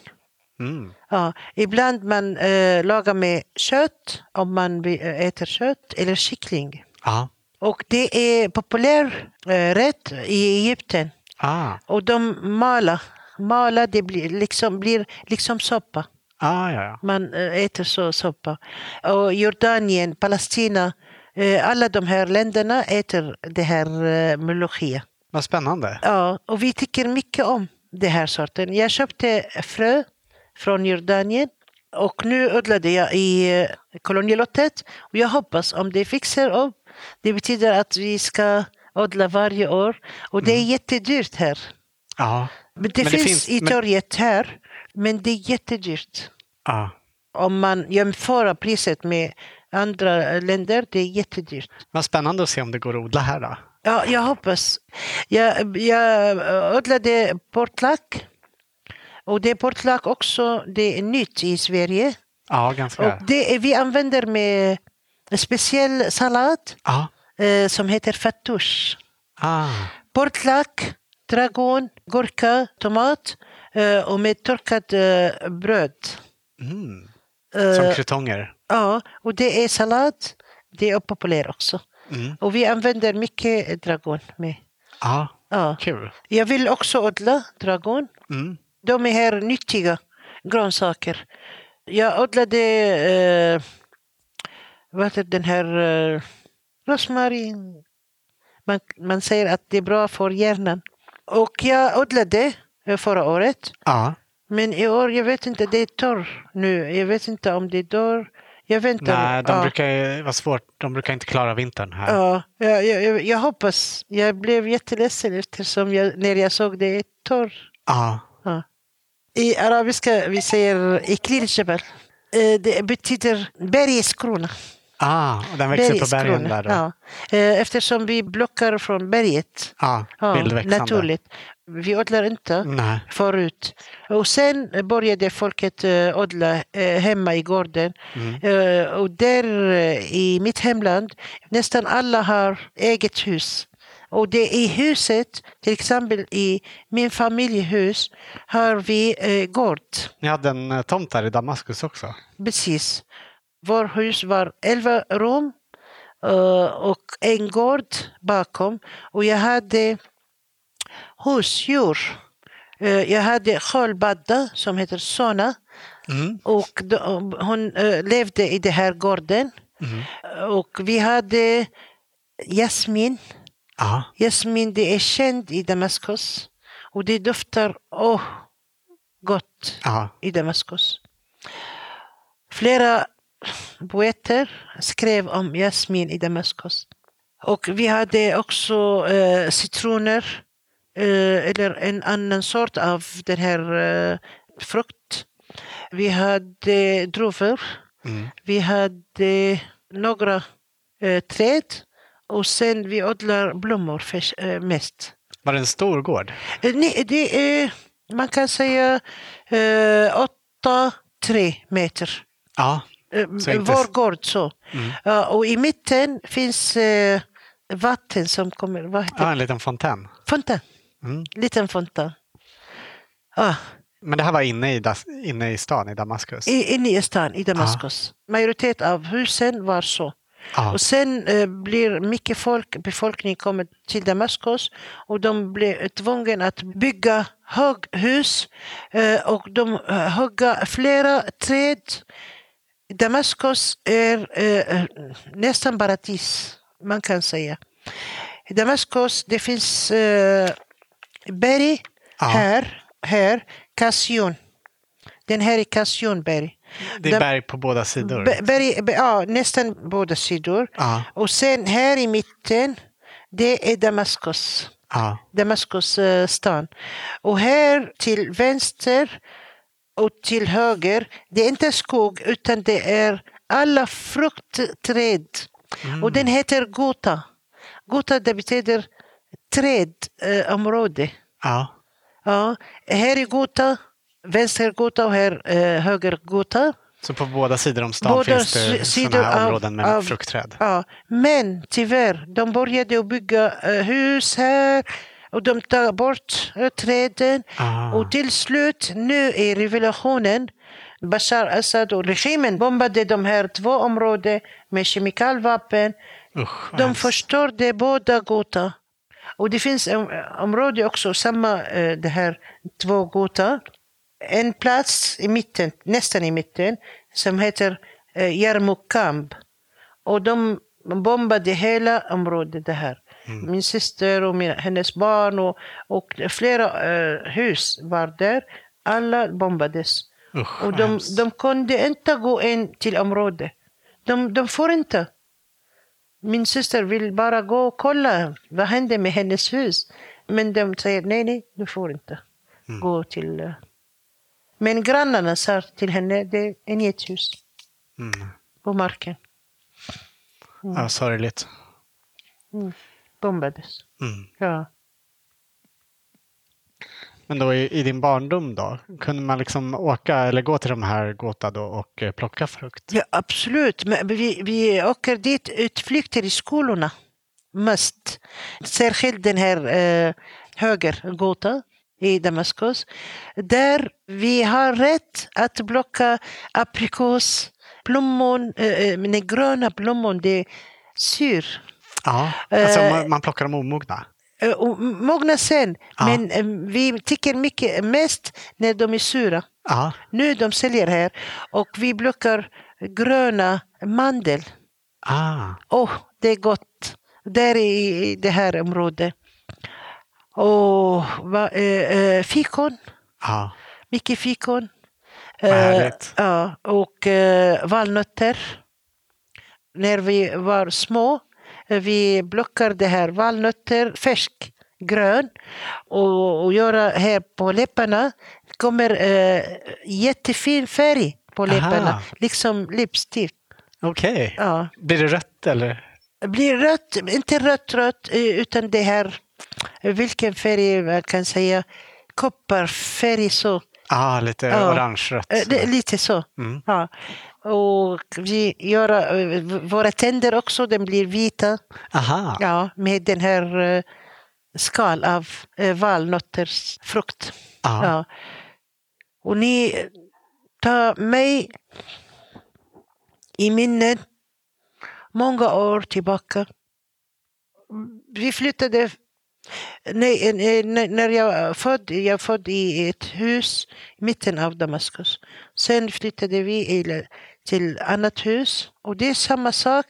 Mm. Ja, ibland man eh, lagar med kött om man eh, äter kött eller kyckling. Ja. Och det är populär eh, rätt i Egypten. Ah. Och de malar, malar det blir liksom, blir liksom soppa. Ah, ja, ja. Man eh, äter så soppa. Och Jordanien, Palestina, eh, alla de här länderna äter det här eh, melochia. Vad spännande. Ja, och vi tycker mycket om den här sorten. Jag köpte frö från Jordanien och nu odlade jag i eh, kolonialottet. Och jag hoppas om det fixar upp. Det betyder att vi ska odla varje år. Och det är jättedyrt här. Ja. Men det Men det finns finns- i men- torget här, men det är jättedyrt. ja. Om man jämför priset med andra länder, det är jättedyrt. Vad spännande att se om det går att odla här då. Ja, jag hoppas. Jag, jag odlade portlack Och det portlak också, det är nytt i Sverige. Ja, ganska. Och det är, vi använder med en speciell sallad Ja. eh, som heter fattoush. Ah. Portlak, dragon, gurka, tomat eh, och med torkat eh, bröd. Mm. Eh, Som krutonger. ja, och det är sallad. Det är populärt också. Mm. Och vi använder mycket dragon med. Ja, Ja. kul. Jag vill också odla dragon. Mm. De är här nyttiga grönsaker. Jag odlade eh, vad heter den här eh, rosmarin. Man, man säger att det är bra för hjärnan. Och jag odlade eh, förra året. Ja. Men i år, jag vet inte, det är torr nu. Jag vet inte om det är dörr. Jag väntar. Nej, de ja. brukar vara svårt. De brukar inte klara vintern här. Ja, jag, jag, jag hoppas. Jag blev jätteledsen eftersom jag, när jag såg det är torr. Ja. I arabiska vi säger iklil jabal. Eh, Det betyder bergskrona. Ah, den växer på bergen där då? Ja. Eh, Eftersom vi blockar från berget. Ja, Ja, naturligt. Vi odlar inte Nej. förut. Och sen började folket eh, odla hemma i gården. Mm. Och där i mitt hemland, nästan alla har eget hus. Och det i huset, till exempel i min familjehus, har vi eh, gård. Ni hade en eh, tomt där i Damaskus också? Precis. Vår hus var 11 rum eh, och en gård bakom. Och jag hade husdjur. Eh, Jag hade sköldpadda som heter Sona. Mm. Och hon levde i den här gården. Mm. Och vi hade Jasmin. Ja. Jasmin det är känd i Damaskus. Och det doftar åh, gott Ja. i Damaskus. Flera poeter skrev om Jasmin i Damaskus. Och vi hade också eh, citroner eh, eller en annan sort av den här eh, frukt. Vi hade druvor. Mm. Vi hade några eh, träd och sen vi odlar blommor för, eh, mest. Var det en stor gård? Eh, nej, det är, man kan säga eh, åtta, tre meter. Ja. Eh, Så inte- Var gård så. Mm. Och i mitten finns eh, vatten som kommer. Vad heter det? en liten fontän. Fontän. Mm. Liten fontän. Ja, Men det här var inne i, inne i stan i Damaskus? i- inne i stan i Damaskus. Majoritet av husen var så. Ja. Och sen eh, blir mycket folk, befolkning kommer till Damaskus och de blir tvungna att bygga höghus eh, och de eh, hugga flera träd. Damaskus är eh, nästan paradis, man kan säga. I Damaskus det finns eh, berg Ja. här, här, Kassion. Den här är Kassionberg. Det är berg på båda sidor? Be- Berg, be, ja, nästan båda sidor. Ja. Och sen här i mitten, det är Damaskus. Ja. Damaskus eh, stan. Och här till vänster och till höger, det är inte skog utan det är alla fruktträd. Och den heter Gota. Gota det betyder trädområde. Eh. Ja. ja, här är Gota, vänster Gota och här eh, höger Gota. Så på båda sidor om stan Båda finns det sådana här av- områden med av- fruktträd? Ja, men tyvärr, de började att bygga eh, hus här och de tar bort eh, träden. Ah. Och till slut, nu i revolutionen, Bashar Assad och regimen bombade de här två områden med kemikalvapen. Usch, De hemskt. förstörde båda Gota. Och det finns en område också, samma eh, det här två Gota. En plats i mitten, nästan i mitten, som heter eh, Yarmouk-Kamp. Och de bombade hela området det här. Min syster och min, hennes barn och, och flera eh, hus var där. Alla bombades. Usch, Och de, hemskt. de kunde inte gå in till området. De, de får inte. Min syster vill bara gå och kolla vad hände med hennes hus. Men de säger nej, nej, du får inte gå till... Men grannarna sa till henne, det är inget hus Mm. på marken. Ja, sorgligt. Bombades. Mm. Ja. Men då i, i din barndom då, kunde man liksom åka eller gå till de här Gåta då och eh, plocka frukt? Ja, absolut. Men vi, vi åker dit utflykter i skolorna. Mest. Särskilt den här eh, högergata i Damaskus. Där vi har rätt att plocka aprikos, plommon, eh, eh, men den gröna plommon, det är sur. Ja, alltså Eh, man, man plockar dem omogna. Eh, mogna sen, Ja. men eh, vi tycker mycket mest när de är sura. Ja, Nu de säljer här och vi plockar gröna mandel. ah, Åh, det är gott. Där i det här området. Och va, eh, eh, fikon, ja. mycket fikon. Eh, ja, och eh, valnötter. När vi var små, eh, vi plockar det här valnötter, färsk, grön och, och göra här på läpparna. kommer eh, jättefin färg på läpparna, Aha. liksom läppstift. Okej. Ja. Blir det rött eller? blir rött, inte rött rött, eh, utan det här, vilken färg man kan säga, kopparfärg så. Ja, lite Ja. orange-rött. Eh, lite så. Mm. Ja. Och vi gör eh, våra tänder också, den blir vita. Aha, Ja, med den här eh, skal av valnötters frukt. ja. Ja. Och ni tar mig i minnet många år tillbaka. Vi flyttade Nej, eh, när när jag född, jag född i ett hus i mitten av Damaskus. Sen flyttade vi till- till annat hus och det är samma sak.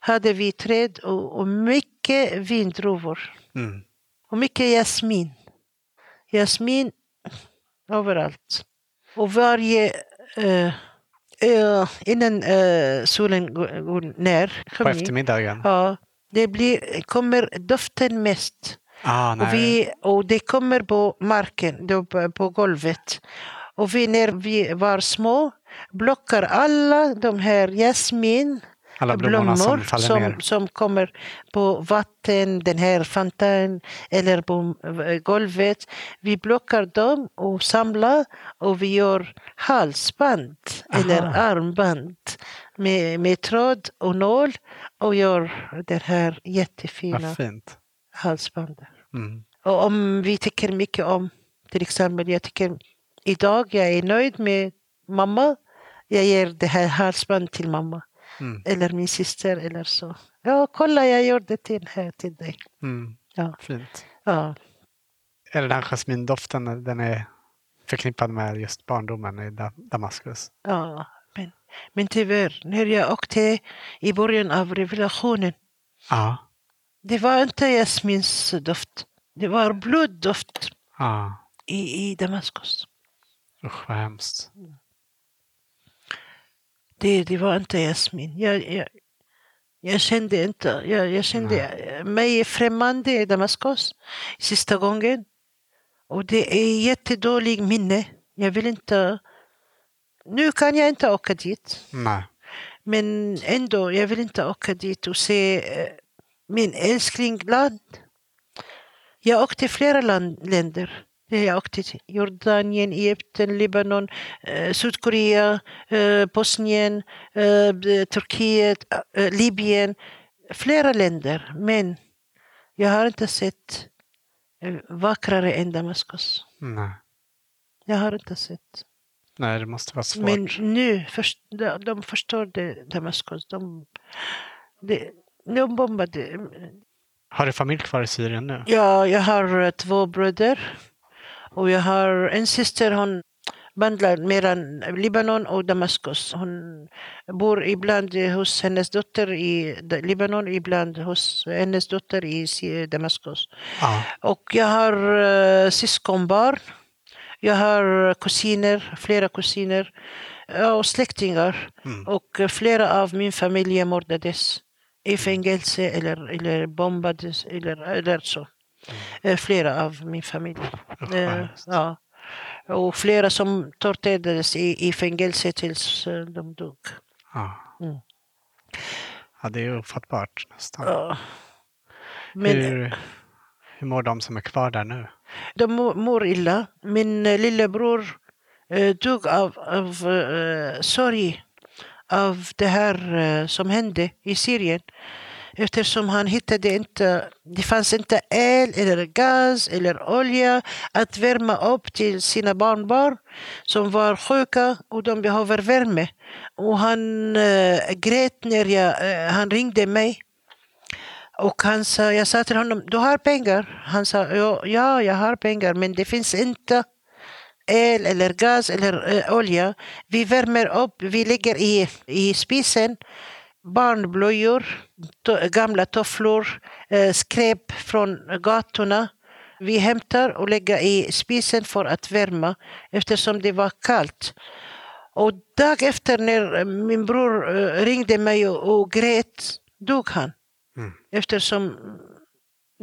Hade vi träd och, och mycket vindruvor Mm. och mycket jasmin. Jasmin överallt. Och varje... eh, eh, innan eh, solen går, går ner. På eftermiddagen? Ja, det blir, kommer doften mest. Ah. Och, vi, och det kommer på marken, på, golvet. Och vi, när vi var små plockar alla de här jasmin Alla blommorna som som, som kommer på vatten, den här fontänen eller på eh, golvet. Vi plockar dem och samlar och vi gör halsband eller Aha. armband med, med tråd och nål och gör det här jättefina Vad fint. Halsbandet. Mm. Och om vi tycker mycket om, till exempel, jag tycker idag jag är nöjd med mamma. Jag ger det här halsband till mamma. Mm. Eller min syster eller så. Ja, kolla jag gjorde till här till dig. Mm. Ja, Fint. ja. Är det den jasmindoften den är förknippad med just barndomen i Da- Damaskus? ja. Men, men tyvärr, när jag åkte i början av revelationen, Ja. Det var inte jasmins doft. Det var bloddoft Ja. i, i Damaskus. Usch vad hemskt. Det, det var inte Jasmin. Jag, jag, jag kände inte, jag, jag kände mig främmande i Damaskus sista gången. Och det är jättedålig minne. Jag vill inte... Nu kan jag inte åka dit. Nej. Men ändå, jag vill inte åka dit och se eh, min älsklingsland. Jag åkte flera land, länder. Jag åkte till Jordanien, Egypten, Libanon, eh, Sydkorea, eh, Bosnien, eh, b- Turkiet, eh, Libyen. Flera länder. Men jag har inte sett eh, vackrare än Damaskus. Nej. Jag har inte sett. Nej, det måste vara svårt. Men nu, först, de, de förstår det, Damaskus. De, de, de bombade. Har du familj kvar i Syrien nu? Ja, jag har eh, två bröder. Och jag har en syster, hon vandrar mellan Libanon och Damaskus. Hon bor ibland hos hennes dotter i Libanon, ibland hos hennes dotter i Damaskus. Ja. Och jag har uh, syskonbarn. Jag har kusiner, flera kusiner ja, och släktingar. Mm. Och eh, flera av min familj mördades i fängelse eller, eller bombades eller, eller så. Eh, Flera av min familj. Hemskt. ja. Och flera som torterades i, i fängelse tills eh, de dog. Ja. Mm. ja, det är ofattbart nästan. Ja. Men hur, hur mår de som är kvar där nu? De mår illa. Min lillebror dog av, av eh, sorg av det här eh, som hände i Syrien. Eftersom han hittade inte, det fanns inte el eller gas eller olja att värma upp till sina barnbarn som var sjuka och de behöver värme. Och han äh, grät när jag, äh, han ringde mig och han sa, jag sa till honom, du har pengar? Han sa, ja, ja jag har pengar men det finns inte el eller gas eller eh, olja. Vi värmer upp, vi lägger i, i spisen barnblöjor, to, gamla tofflor, eh, skräp från gatorna. Vi hämtar och lägger i spisen för att värma eftersom det var kallt. Och dag efter när min bror eh, ringde mig och, och grät dog han. Mm. Eftersom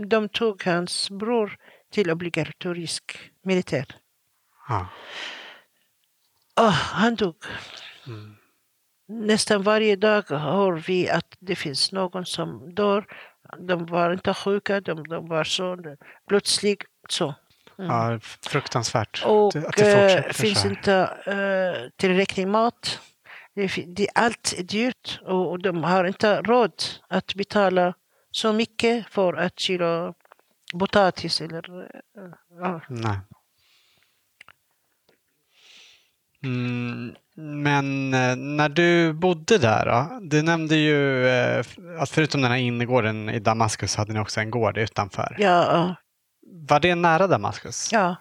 de tog hans bror till obligatorisk militär. Ja. Åh, han dog. Mm. Nästan varje dag hör vi att det finns någon som dör. De var inte sjuka, de, de var så plötsligt så. Mm. ja, fruktansvärt. Och att det eh, finns inte eh, tillräcklig mat. Det, det, allt är dyrt och, och de har inte råd att betala så mycket för att kyla potatis eller ja. Nej. Mm, men eh, när du bodde där, då, du nämnde ju eh, att förutom den här innergården i Damaskus hade ni också en gård utanför. Ja, Var det nära Damaskus? ja,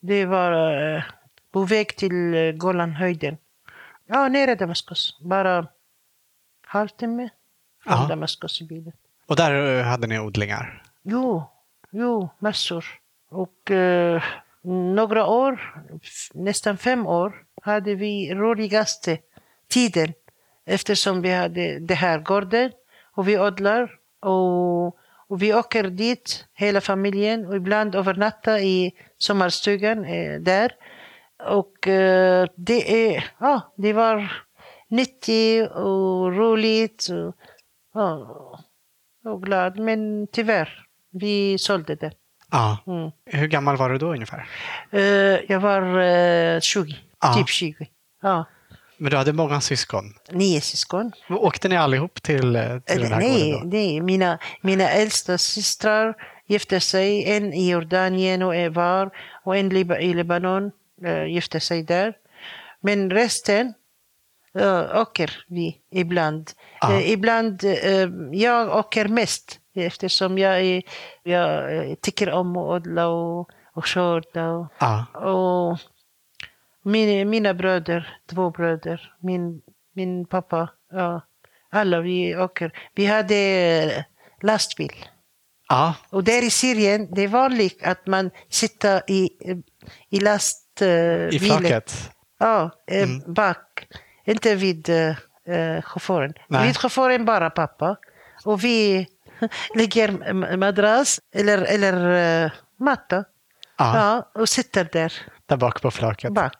det var eh, på väg till Golanhöjden. Ja, i Damaskus. Bara halvtimme från Ja. Damaskus i bilen. Och där hade ni odlingar? Jo, jo, massor. Och eh, några år, nästan fem år, hade vi roligaste tiden eftersom vi hade det här gården och vi odlar och, och vi åker dit hela familjen och ibland övernattar i sommarstugan eh, där. Och eh, det, är, ja, det var nyttigt och roligt och, ah, och glad. Men tyvärr, vi sålde det. Ja. Mm. Hur gammal var du då ungefär? Eh, jag var eh, 20, Ja. typ 20. Ja. Men du hade många syskon. Nio syskon. Åkte ni allihop till, eh, till den Eh, här nej, gården då? nej. Mina, mina äldsta systrar gifte sig. En i Jordanien och var och en i Libanon gifte sig där. Men resten uh, åker vi ibland. Eh, ibland, eh, jag åker mest eftersom jag, är, jag eh, tycker om att odla och, och skörda. Och, Ja. och min, mina bröder, två bröder, min, min pappa, ja, alla vi åker. Vi hade lastbil. ja. Och där i Syrien, det är vanligt att man sitter i, i lastbilen. I flaket? Ja, Mm. bak. Inte vid eh, eh, chauffören. Nej. Vid chauffören bara pappa. Och vi lägger ma- madrass eller, eller eh, matta. Ja. Ja, och sitter där Där bak på flaket? bak.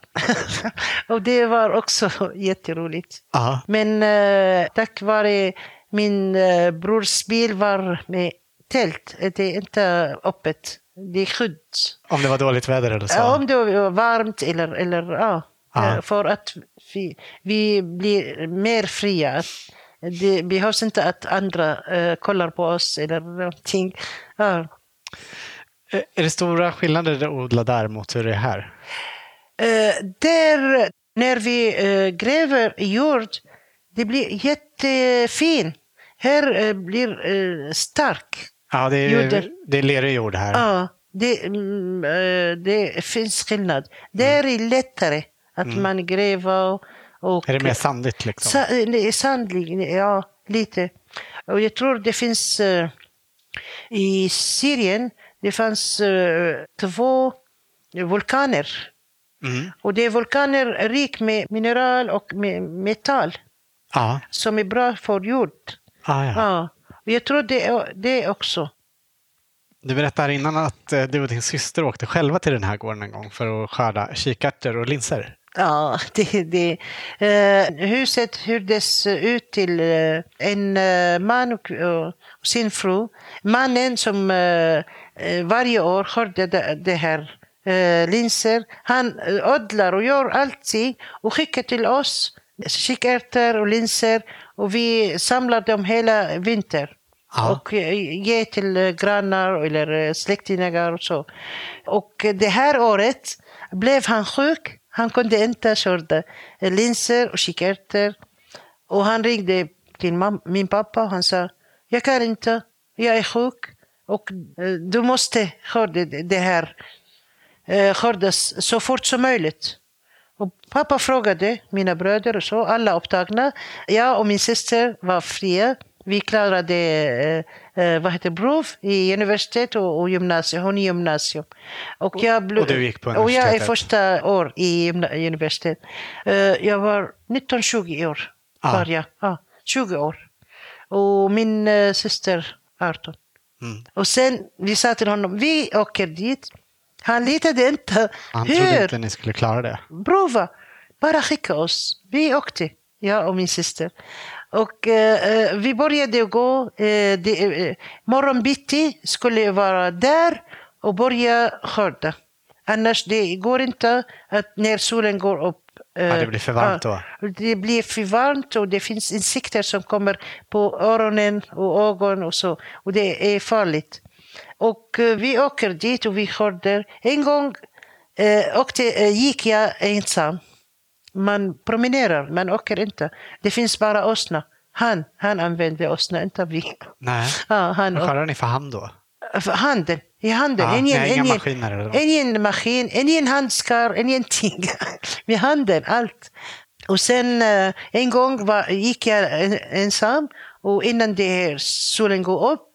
och det var också jätteroligt. Ja. Men eh, tack vare min eh, brors bil var med tält. Det är inte öppet. Det är skydd. Om det var dåligt väder eller så? Ja, Om det var varmt eller, eller ja. Ja. Eh, För att vi, vi blir mer fria. Det behövs inte att andra eh, kollar på oss eller någonting. Ja. Eh, Är det stora skillnader att odla där mot hur det är här? Eh, där, när vi eh, gräver jord, det blir jättefint. Här blir stark. Ja, det är, Jorden. det är lerig jord här. Ja, det, mm, det finns skillnad. Där är lättare att man gräver och... Är det mer sandigt liksom? Sa, eh, sandlig, ja, lite. Och jag tror det finns eh, i Syrien, det fanns eh, två vulkaner. Mm. Och det är vulkaner rik med mineral och med metall Ja. som är bra för jord. Ah, ja. Ja. Jag tror det, det också. Du berättade innan att du och din syster åkte själva till den här gården en gång för att skörda kikärtor och linser. Ja, det, det, eh, huset hyrdes ut till eh, en eh, man och, och sin fru. Mannen som varje år skördade det, här linser. Han odlar och gör allting och skickar till oss kikärtor och linser och vi samlar dem hela vintern. Ja. Och ge till grannar eller släktingar och så. Och det här året blev han sjuk. Han kunde inte skörda linser och kikärtor. Och han ringde till min pappa och han sa, jag kan inte, jag är sjuk och eh, du måste skörda det här eh, skördas så fort som möjligt. Och pappa frågade mina bröder och så, alla upptagna. Jag och min syster var fria. Vi klarade eh, eh, vad heter prov i universitet och, och gymnasium. Hon i gymnasium. Och, jag bl- och du gick på Och jag är universitetet? första år i universitet. Eh, jag var 19-20 år. Ah. Var jag. Ja, 20 år. Och min eh, syster 18. Mm. Och sen vi sa till honom, vi åker dit. Han litade inte. Han Hur? trodde inte ni skulle klara det. Prova! Bara skicka oss. Vi åkte, jag och min syster. Och eh, eh, vi började gå. Eh, det, eh, morgonbitti skulle vara där och börja skörda. Annars det går inte att när solen går upp. eh, Ja, det blir för varmt ja, Det blir för varmt och det finns insekter som kommer på öronen och ögon och så. Och det är farligt. Och vi åker dit och vi skördar. En gång eh, åkte, gick jag ensam. Man promenerar, man åker inte. Det finns bara åsna. Han, han använde åsna, inte vi. Nej. Ja, han, Vad kallar ni för hand då? för handen, i handen. Ja, ingen, nej, inga ingen, maskiner ingen maskin, ingen handskar, ingenting. Med handen, allt. Och sen eh, en gång var, gick jag en- ensam och innan det här solen går upp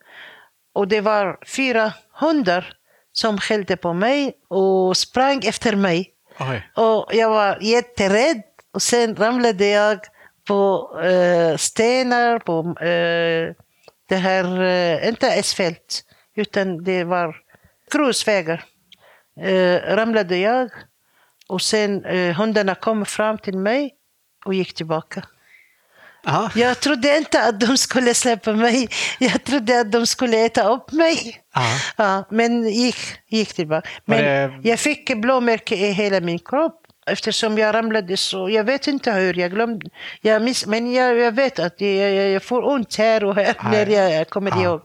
och det var fyra hundar som skällde på mig och sprang efter mig. Oj. Och jag var jätterädd och sen ramlade jag på eh, stenar, på eh, det här, eh, inte asfalt, utan det var grusvägar. Eh, ramlade jag och sen eh, hundarna kom fram till mig och gick tillbaka. Ja. Jag trodde inte att de skulle släppa mig. Jag trodde att de skulle äta upp mig. Ja. Ja, men gick, gick tillbaka. Men det- jag fick blåmärke i hela min kropp. Eftersom jag ramlade så, jag vet inte hur, jag glömde. Jag miss, men jag, jag vet att jag, jag, jag får ont här och här Aj. när jag kommer Ja. ihåg.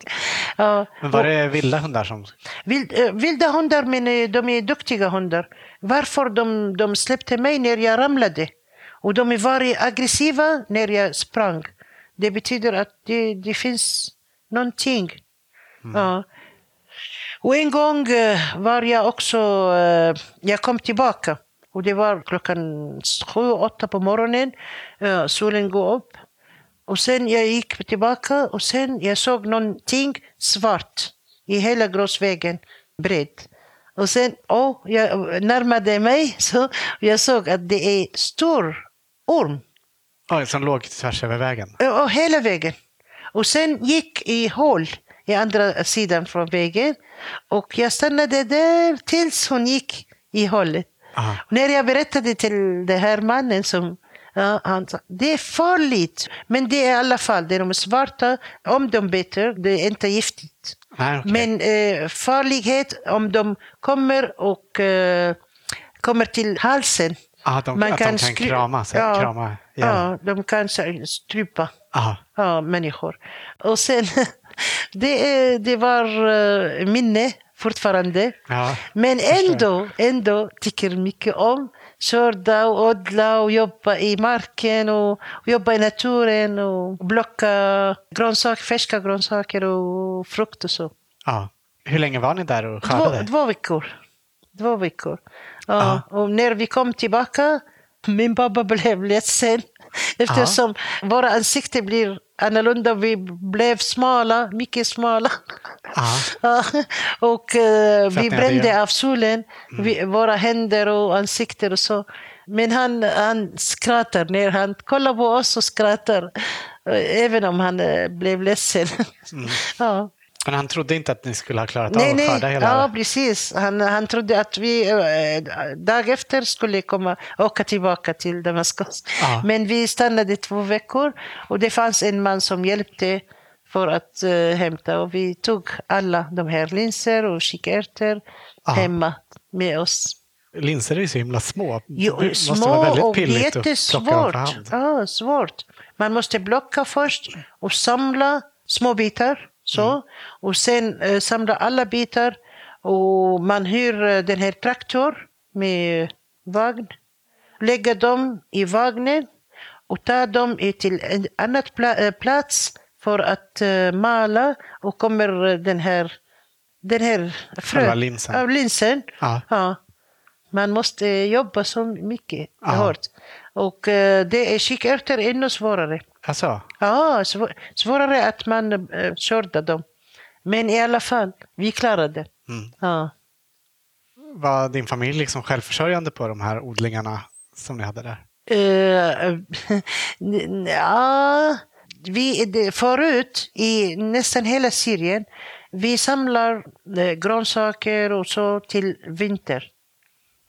Ja, Men var och det vilda hundar som... vild, eh, vilda hundar, men eh, de är duktiga hundar. Varför de, de släppte mig när jag ramlade? Och de var aggressiva när jag sprang. Det betyder att det, det finns någonting. Ja. Och en gång eh, var jag också, eh, jag kom tillbaka och det var klockan sju, åtta på morgonen. Solen går upp. Och sen jag gick tillbaka och sen jag såg någonting svart i hela grusvägen bred. Och sen, oh, jag närmade mig så jag såg att det är stor orm. Oj, som låg tvärs över vägen. Och hela vägen. Och sen gick i hål i andra sidan från vägen. Och jag stannade där tills hon gick i hålet. När jag berättade till den här mannen som Ja, han sa, det är farligt, men det är i alla fall, det är de svarta, om de biter, det är inte giftigt. Nej, okej. Men eh, farlighet om de kommer och eh, kommer till halsen. Ah, de, att de kan skry- krama sig, ja, krama ja, de kan så- strypa Aha. ja, människor. Och sen, det, det var eh, minne fortfarande. Ja, Men ändå, ändå tycker mycket om skörda och odla och jobba i marken och, jobba i naturen och plocka grönsaker, färska grönsaker och frukt och så. Ja. Hur länge var ni där och Två, skördade? två veckor. Två veckor. Ja, och när vi kom tillbaka, min pappa blev ledsen eftersom våra ansikten blir annorlunda. Vi blev smala, mycket smala. Ja. Ja, och eh, vi brände av solen, vi, våra händer och ansikten och så. Men han, han skrattar när han kollar på oss och skrattar. eh, Även om han eh, blev ledsen. Ja. Men han trodde inte att ni skulle ha klarat Nej, av att skörda hela... Ja, precis. Han, han trodde att vi eh, dag efter skulle komma åka tillbaka till Damaskus. Ja. Men vi stannade två veckor och det fanns en man som hjälpte för att eh, hämta. Och vi tog alla de här linser och kikärtor Ja. hemma med oss. Linser är ju så himla små. Jo, det måste små vara väldigt och pilligt att plocka dem jättesvårt. hand. Ja, svårt. Man måste blocka först och samla små bitar. Så. Mm. Och sen eh, samla alla bitar. Och man hyr eh, den här traktor med vagn. Lägga dem i vagnen och ta dem till en annan pla- eh, plats för att eh, mala. Och kommer eh, den här, den här Själva linsen. Ja, linsen. Ja. Ja. Man måste jobba så mycket Ja. hårt. Och eh, det är kikärtor ännu svårare. Alltså, Ja, svår, svårare att man uh, körde dem. Men i alla fall, vi klarade det. Mm. Ja. var din familj liksom självförsörjande på de här odlingarna som ni hade där? Eh, ja, vi, det, förut i nästan hela Syrien, vi samlar eh, grönsaker och så till vinter.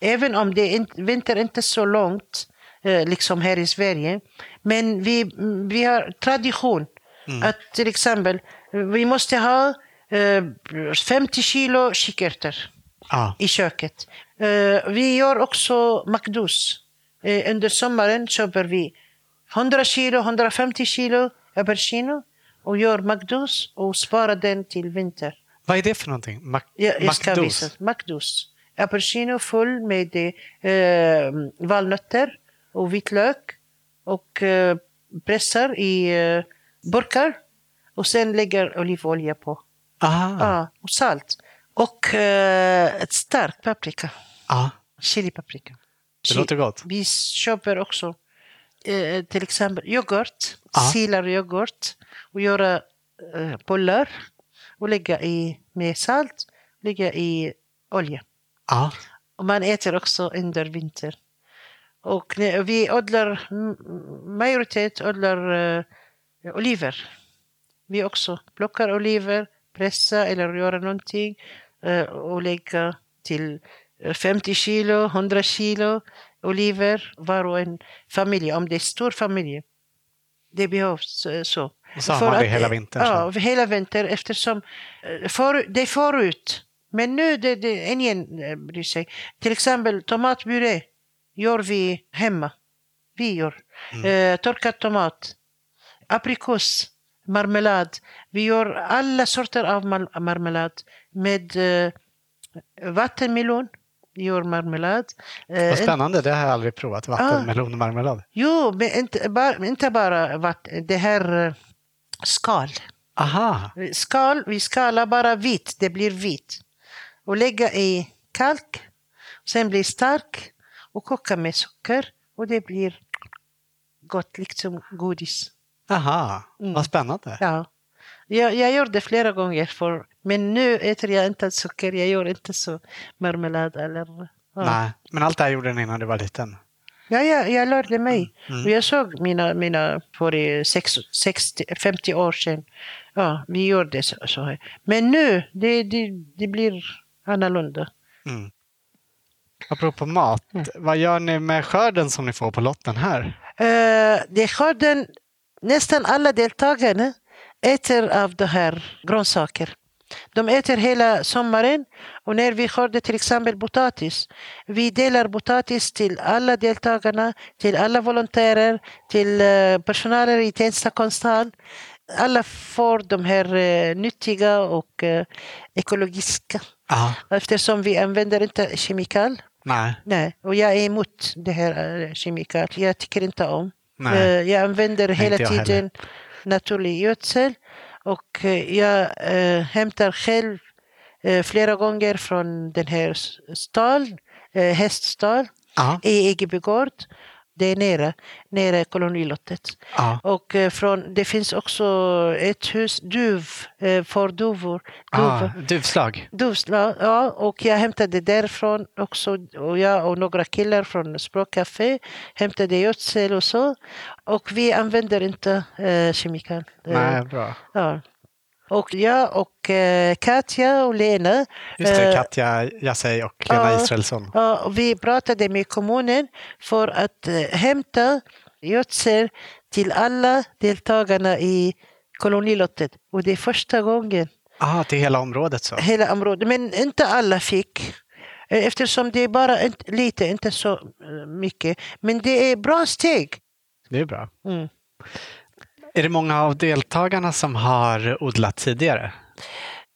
Även om det inte, vinter inte är så långt, eh, liksom här i Sverige. Men vi, vi har tradition att till exempel, vi måste ha eh, 50 kilo kikärtor Ja, i köket. Eh, vi gör också makdus. Eh, under sommaren köper vi 100 kilo, 150 kilo aubergine och gör makdus och sparar den till vinter. vad är det för någonting? Mac- Jag, jag ska Macdos? visa. Makdus. Aubergine full med eh, valnötter och vitlök och eh, pressar i eh, burkar och sen lägger olivolja på. Aha, Ja, och salt. Och eh, ett starkt paprika. ja. Chilipaprika. Det låter gott. Vi köper också eh, till exempel yoghurt, Ja. silar yoghurt och göra eh, bollar och lägga i med salt, lägga i olja. Ja, Och man äter också under vinter. Och vi odlar, majoritet odlar eh, oliver. Vi också plockar oliver, pressa eller göra någonting eh, och lägga till eh, 50 kilo, 100 kilo oliver var och en familj, om det är stor familj. Det behövs eh, så. och så har man det hela eh, vintern. Ja, hela vintern eftersom eh, för, det är förut. Men nu det, det ingen eh, bryr sig. Till exempel tomatpuré gör vi hemma. Vi gör. Mm. Eh, torkad tomat, aprikos, marmelad. Vi gör alla sorter av mar- marmelad med eh, vattenmelon. Gör marmelad. Eh, Vad spännande, det har jag aldrig provat. Vattenmelonmarmelad. Jo, men inte bara, inte bara vatten. Det här eh, skal. Aha, skal. Vi skalar bara vitt, det blir vitt. Och lägga i kalk. Sen blir stark och koka med socker. Och det blir gott, liksom godis. aha. Mm. vad spännande. Ja. Jag, jag gör det flera gånger, för, men nu äter jag inte socker. Jag gör inte så marmelad eller... Ja. Nej, men allt det här gjorde ni innan du var liten. Ja, jag, jag lärde mig. Mm. Och jag såg mina, mina för eh, sex- 60, 50 år sedan. Ja, vi gjorde så, så här. Men nu, det, det, det blir annorlunda. Mm. Apropå mat, vad gör ni med skörden som ni får på lotten här? Uh, det är skörden, nästan alla deltagarna äter av det här grönsaker. De äter hela sommaren och när vi skördar till exempel potatis, vi delar potatis till alla deltagarna, till alla volontärer, till eh, personalen i Tensta konsthall. Alla får de här eh, nyttiga och eh, ekologiska Ja, eftersom vi använder inte kemikal. Nej, Nej, och jag är emot det här eh, kemikal. Jag tycker inte om. Nej. Eh, Jag använder hela jag tiden naturlig gödsel och eh, jag eh, hämtar själv eh, flera gånger från den här stall, eh, häststall ja, i Egebygård. Det är nere, nere kolonilottet. ja. Och eh, från, det finns också ett hus, duv, eh, för duvor. Ah, duvor. duvslag. Duvslag, ja, och jag hämtade därifrån också. Och jag och några killar från Språkcafé hämtade gödsel och så. Och vi använder inte eh, kemikal. Eh, Nej, bra. Ja. Och jag och eh, Katja och Lena Just det, eh, Katja Jassej och Lena ja. Israelsson. Ja, vi pratade med kommunen för att eh, hämta gödsel till alla deltagarna i kolonilottet. Och det är första gången Ah, till hela området så. hela området. Men inte alla fick. Eh, Eftersom det är bara inte- lite, inte så eh, mycket. Men det är bra steg. Det är bra. Mm. Är det många av deltagarna som har odlat tidigare?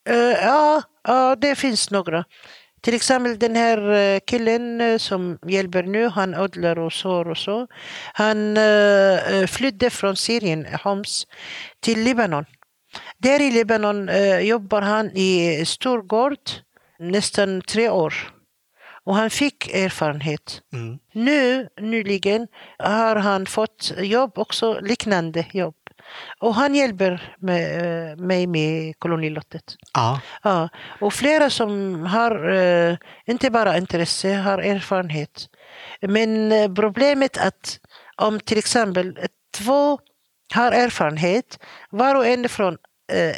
Eh, ja, ja, det finns några. Till exempel den här eh, killen eh, som hjälper nu, han odlar och sår och så. Han flydde från Syrien, Homs, till Libanon. Där i Libanon jobbar han i stor gård nästan tre år. Och han fick erfarenhet. Mm. Nu nyligen har han fått jobb också, liknande jobb. Och han hjälper med, eh, mig med kolonilottet. Ja. Ja, och flera som har eh, inte bara intresse, har erfarenhet. Men eh, problemet att om till exempel två har erfarenhet, var och en från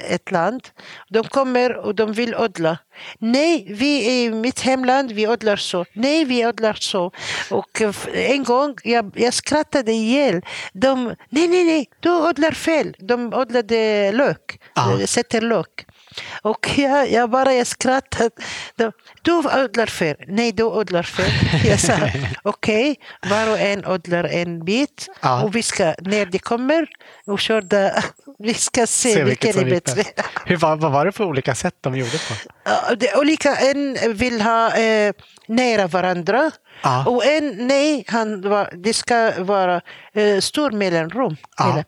ett land, de kommer och de vill odla. Nej, vi i mitt hemland, vi odlar så. Nej, vi odlar så. Och eh, en gång, jag, jag skrattade ihjäl. De, nej, nej, nej, du odlar fel. De odlade lök, Ja. eh, sätter lök. Och jag, jag bara jag skrattade. De, du odlar fel. Nej, du odlar fel. Jag sa okej, var och en odlar en bit. Ja. Och vi ska, när det kommer, och körda, vi ska se, Se vilken som är bättre. Hur, var, vad var det för olika sätt de gjorde på? Ja, det, olika, en vill ha eh, nära varandra. Ja. Och en, nej, han, det ska vara eh, stor mellanrum. Ja.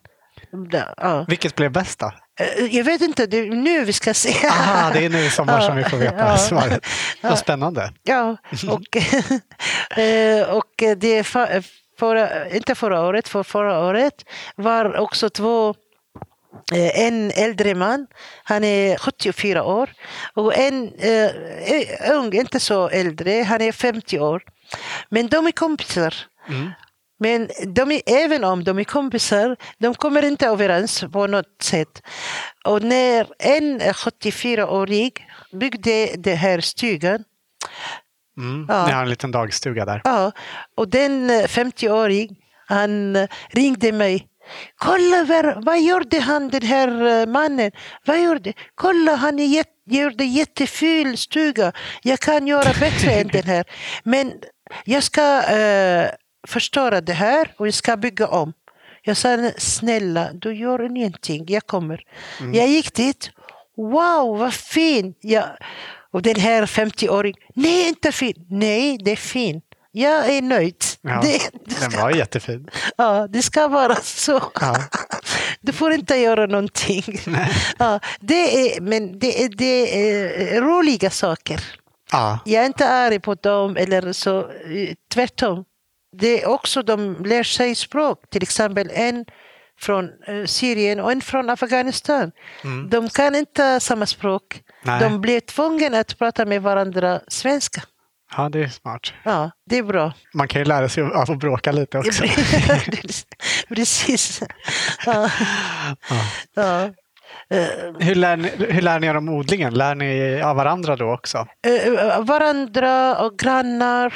Ja. Vilket blev bäst då? Eh, Jag vet inte, det är nu vi ska se. Aha, det är nu i sommar som vi får veta Ja. svaret. Vad spännande. Ja, och, eh, och det fa- förra, inte förra året, för förra året var också två en äldre man, han är 74 år, och en eh, ung, inte så äldre, han är 50 år. Men de är kompisar. Mm. Men de är, även om de är kompisar, de kommer inte överens på något sätt. Och när en 74-årig byggde den här stugan, Mm. Ja. Ni har en liten dagstuga där. ja, och den eh, 50-årig, han eh, ringde mig. Kolla, vad, vad gjorde han, den här eh, mannen? Vad gjorde? Kolla, han är jätte, gjorde jätteful stuga. Jag kan göra bättre än den här. Men jag ska eh, förstöra det här och jag ska bygga om. Jag sa, snälla, du gör ingenting, jag kommer. Jag gick dit. Wow, vad fin! Jag, och den här 50-åringen, nej inte fin. Nej, det är fin. Jag är nöjd. Ja, Det, det, Den ska, var jättefin. ja, det ska vara så. Ja. Du får inte göra någonting. Ja, det är, men det är, det är roliga saker. Ja. Jag är inte arg på dem, eller så, eh, tvärtom. Det är också de lär sig språk. Till exempel en från eh, Syrien och en från Afghanistan. De kan inte samma språk. Nej. De blir tvungna att prata med varandra svenska. Ja, det är smart. Ja, det är bra. Man kan ju lära sig att bråka lite också. Precis. Ja. Ja. Eh, Hur lär, ni, hur lär ni er om odlingen? Lär ni av varandra då också? Eh, varandra och grannar.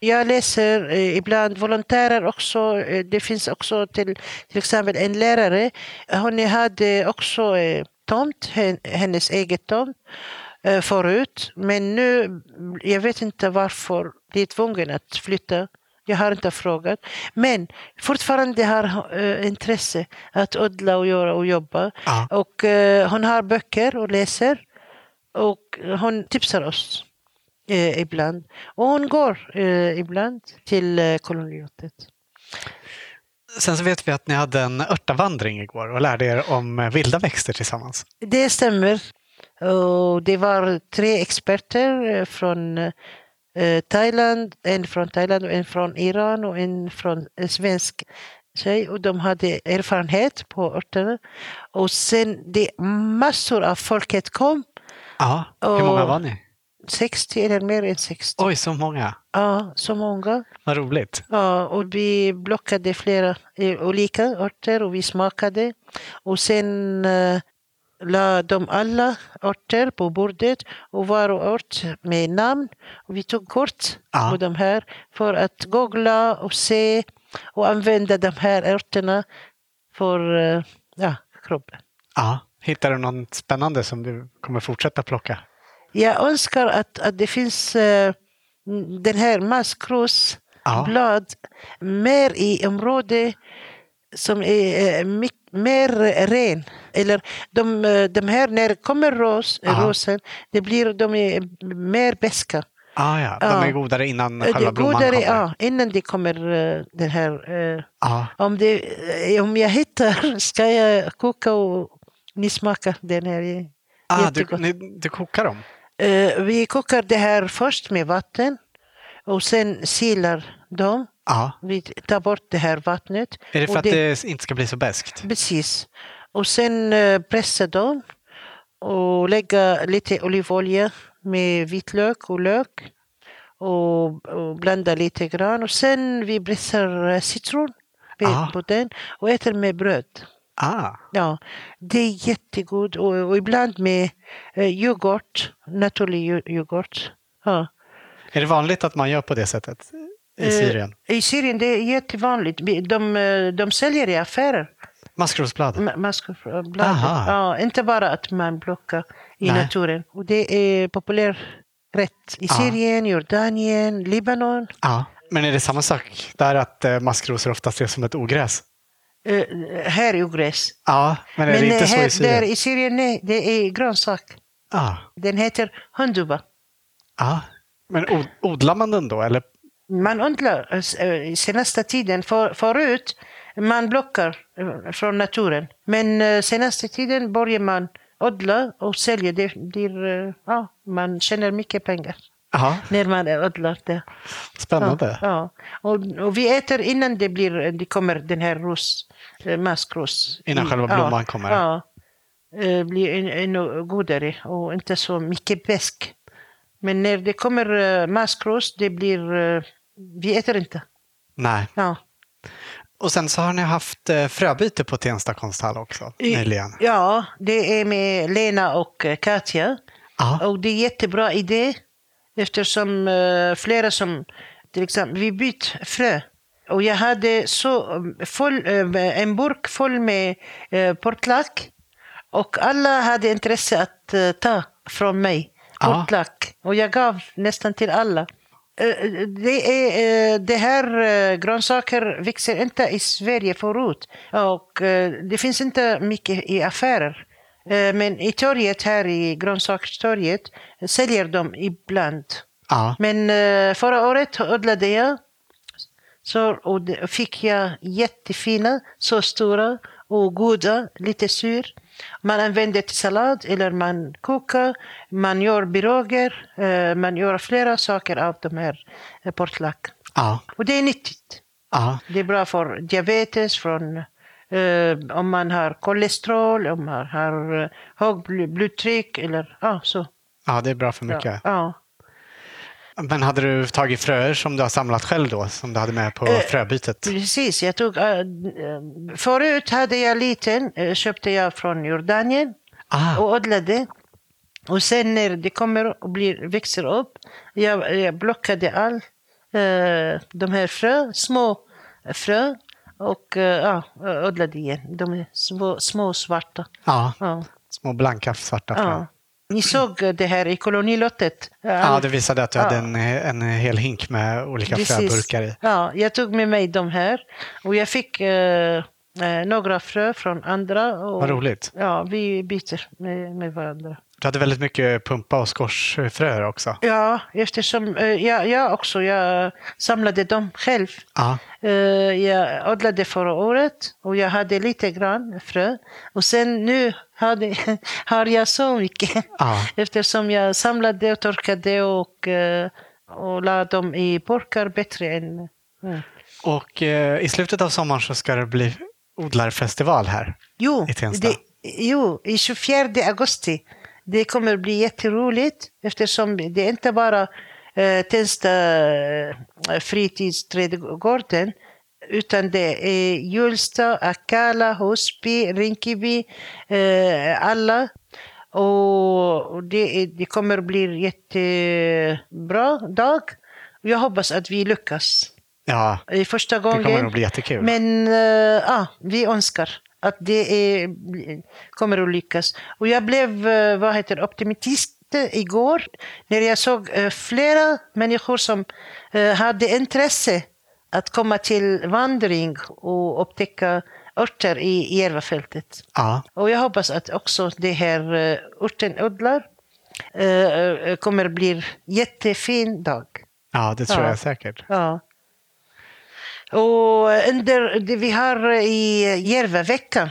Jag läser eh, ibland volontärer också. Det finns också till, till exempel en lärare. Hon hade också tomt, hen- hennes eget tomt förut. Men nu, jag vet inte varför de är tvungna att flytta. Jag har inte frågat. Men fortfarande har uh, intresse att odla och göra och jobba. Ja. Och eh, hon har böcker och läser. Och hon tipsar oss eh, ibland. Och hon går eh, ibland till eh, kolonilottet. Sen så vet vi att ni hade en örtavandring igår och lärde er om eh, vilda växter tillsammans. Det stämmer. Och det var tre experter eh, från eh, Thailand, en från Thailand och en från Iran och en från en svensk tjej. Och de hade erfarenhet på örterna. Och sen det massor av folket kom. Ja, hur många var ni? 60 eller mer än 60. Oj, så många. Ja, så många. Vad roligt. Ja, och vi plockade flera eh, olika örter och vi smakade. Och sen eh, la de alla örter på bordet och var och ört med namn. Och vi tog kort Ja. på de här för att googla och se och använda de här örterna för eh, ja, kroppen. Ja. Hittar du något spännande som du kommer fortsätta plocka? Jag önskar att, att det finns eh, den här maskrosblad Ja. mer i område som är eh, mycket mer ren. Eller de, eh, de här, när det kommer ros, Ja. rosen, det blir, de är mer beska. Ah, ja. De är godare innan Eh, själva är blomman godare, kommer. ja, innan det kommer eh, den här... Ja. om, det, om jag hittar ska jag koka och ni smakar den här. är Ah, du, jättegott. ni, du kokar dem? Vi kokar det här först med vatten och sen silar dem. Ja. Vi tar bort det här vattnet. Är det för att det inte ska bli så beskt? Precis. Och sen eh, pressa dem och lägga lite olivolja med vitlök och lök och, och blanda lite grann. Och sen vi pressar eh, citron Ah. på- den och äter med bröd. Ah. Ja, det är jättegott och, och ibland med eh, yoghurt, naturlig yo- yoghurt. Ja. Är det vanligt att man gör på det sättet i Eh, Syrien? I Syrien det är jättevanligt. De, eh, de säljer i affärer. Maskrosblad? Ma- Maskrosblad. Ja, inte bara att man plockar i Nej. naturen. Och det är populär rätt i Ja. Syrien, Jordanien, Libanon. Ja. Men är det samma sak där att eh, maskrosor oftast ses som ett ogräs? Eh, här är ogräs. Ja, men är Men det inte eh, så här, i Syrien? där i Syrien, nej, det är grönsak. Ja. Den heter hunduba. ja. Men od- odlar man den då? Eller? Man odlar eh, senaste tiden, för, förut man plockar eh, från naturen. Men eh, senaste tiden börjar man odla och sälja. Det eh, ja, man tjänar mycket pengar Ja, när man odlar det. spännande. Ja, ja. Och, och vi äter innan det, blir, det kommer den här ros, maskros. Innan själva blomman ja, kommer. Ja, blir än- ännu godare och inte så mycket besk. Men när det kommer maskros, det blir... Vi äter inte. Nej. Ja. Och sen så har ni haft eh, fröbyte på Tensta konsthall också nyligen. Ja, det är med Lena och eh, Katja. Ja. Och det är jättebra idé eftersom eh, flera som, till exempel, vi bytt frö. Och jag hade så full, en burk full med portlack och alla hade intresse att ta från mig portlack. Och jag gav nästan till alla. Det, är, eh, det här eh, grönsaker växer inte i Sverige förut. Och eh, det finns inte mycket i affärer. Men i torget här i grönsakstorget säljer de ibland. Ja. Men förra året odlade jag så, och fick jag jättefina, så stora och goda, lite sur. Man använder till sallad eller man kokar, man gör piroger, eh, man gör flera saker av de här eh, portlack. Ja. Och det är nyttigt. Ja. Det är bra för diabetes, från, eh, om man har kolesterol, om man har högt bl- blodtryck eller ja, så. ja, det är bra för mycket. Ja, ja. Men hade du tagit fröer som du har samlat själv då, som du hade med på Eh, fröbytet? Precis, jag tog... äh, förut hade jag liten, äh, köpte jag från Jordanien Ah, och odlade. Och sen när det kommer och blir, växer upp, jag, jag plockade all äh, de här frö, små frö och äh, ja, odlade igen. De är små, små svarta. ja, Ja, små blanka svarta frön. ja. Ni såg det här i kolonilottet? Ja, det visade att du hade Ja. en, en hel hink med olika Precis. fröburkar i. Ja, jag tog med mig de här och jag fick eh, eh, några frö från andra. Och, Vad roligt. Ja, vi byter med, med varandra. Du hade väldigt mycket pumpa och skortsfröer också. Ja, eftersom eh, jag, jag också jag samlade dem själv. Ja, Eh, jag odlade förra året och jag hade lite grann frö. Och sen nu hade, har jag så mycket. Ja. Eftersom jag samlade och torkade och, eh, och la dem i burkar bättre än... Mm. och i slutet av sommaren så ska det bli odlarfestival här. Jo, I Tensta. det, jo, i 24 augusti. Det kommer bli jätteroligt eftersom det inte bara eh, Tensta eh, fritidsträdgården utan det är Hjulsta, Akalla, Husby, Rinkeby, eh, alla. Och det, det kommer bli jättebra dag. Jag hoppas att vi lyckas. Ja, I första det gången. kommer nog bli jättekul. Men eh, ja, vi önskar att det är, kommer att lyckas. Och jag blev eh, vad heter, optimist igår när jag såg eh, flera människor som eh, hade intresse att komma till vandring och upptäcka örter i Järvafältet. Ja, Och jag hoppas att också det här örtenodlar uh, kommer bli jättefin dag. ja det tror Ja. jag säkert. Ja. Och under, vi har i Järvaveckan,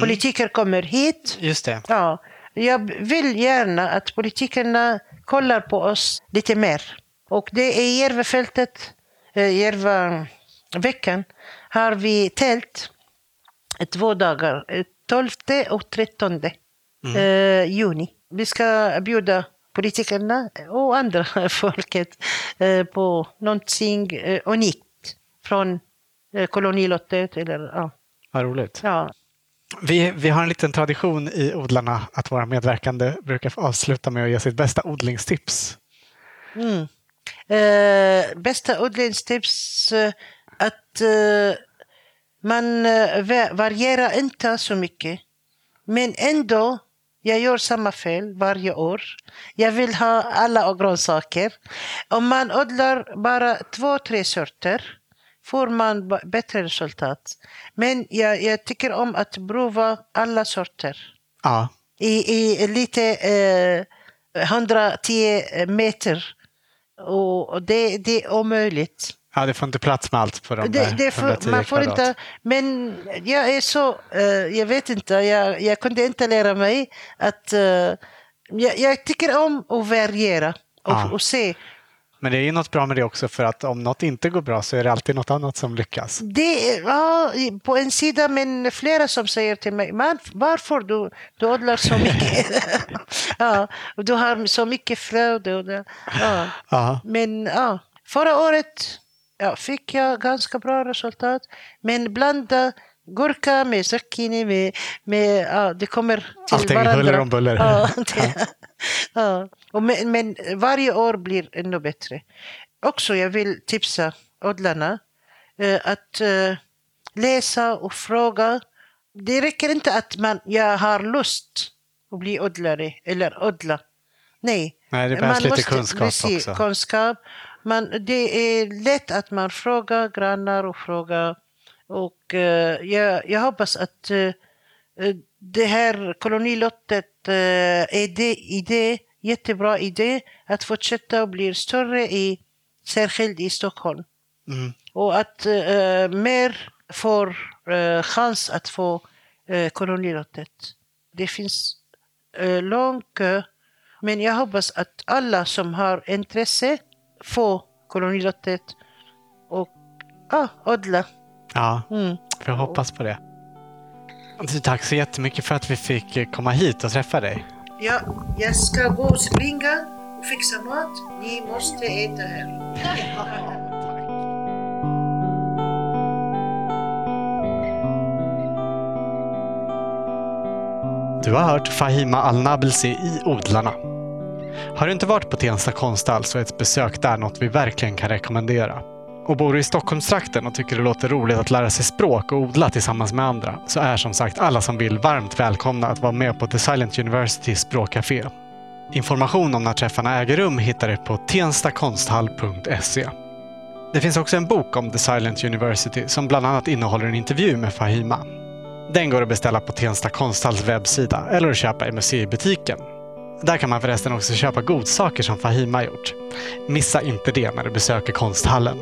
politiker kommer hit. Just det. Ja, jag vill gärna att politikerna kollar på oss lite mer. Och det är Järvafältet, eh, Järvaveckan, har vi tält två dagar, eh, 12 och 13 eh, juni. Vi ska bjuda politikerna och andra folket eh, på någonting eh, unikt från eh, kolonilottet. Eller, ja. Vad roligt. Ja. Vi, vi har en liten tradition i Odlarna att våra medverkande brukar få avsluta med att ge sitt bästa odlingstips. Mm. Eh, bästa odlingstips eh, att eh, man eh, va- varierar inte så mycket. Men ändå, jag gör samma fel varje år. Jag vill ha alla grönsaker. Om man odlar bara två, tre sorter får man bättre resultat. Men jag, jag tycker om att prova alla sorter Ja, i, i lite eh, 110 meter. Och det, det är omöjligt. ja det får inte plats med allt på de Det, det får, 110 man får kvadrat. inte, men jag är så, eh, jag vet inte, jag, jag kunde inte lära mig att eh, jag, jag tycker om att variera och, Ja. och se. Men det är ju något bra med det också för att om något inte går bra så är det alltid något annat som lyckas. Det är ja, på en sida, men flera som säger till mig, varför du, du odlar så mycket? ja, du har så mycket det, ja. Ja, Men ja, förra året ja, fick jag ganska bra resultat. Men blanda gurka med zucchini, med, med, ja, det kommer till Allting varandra. huller om buller. Ja, det, ja. Och men, men varje år blir ännu bättre. Också jag vill tipsa odlarna eh, att eh, läsa och fråga. Det räcker inte att man, jag har lust att bli odlare eller odla. Nej, Nej, det behövs lite kunskap precis, också. Kunskap. Man, det är lätt att man frågar grannar och frågar. Och eh, jag, jag hoppas att eh, eh, det här kolonilottet är det idé, jättebra idé att fortsätta och bli större i, särskilt i Stockholm. mm. Och att mer får chans att få kolonilottet. Det finns lång kö. Men jag hoppas att alla som har intresse får kolonilottet och ah, odla. Ja Mm. vi hoppas på det. Tack så jättemycket för att vi fick eh, komma hit och träffa dig. Ja, jag ska gå och springa och fixa mat. Ni måste äta här. Du har hört Fahima Al-Nabelsi i Odlarna. Har du inte varit på Tensta konsthall så är ett besök där något vi verkligen kan rekommendera. Och bor du i Stockholmstrakten och tycker det låter roligt att lära sig språk och odla tillsammans med andra så är som sagt alla som vill varmt välkomna att vara med på The Silent University språkcafé. Information om när träffarna äger rum hittar du på tenstakonsthall.se. Det finns också en bok om The Silent University som bland annat innehåller en intervju med Fahima. Den går att beställa på Tensta konsthalls webbsida eller att köpa i museibutiken. Där kan man förresten också köpa godsaker som Fahima gjort. Missa inte det när du besöker konsthallen.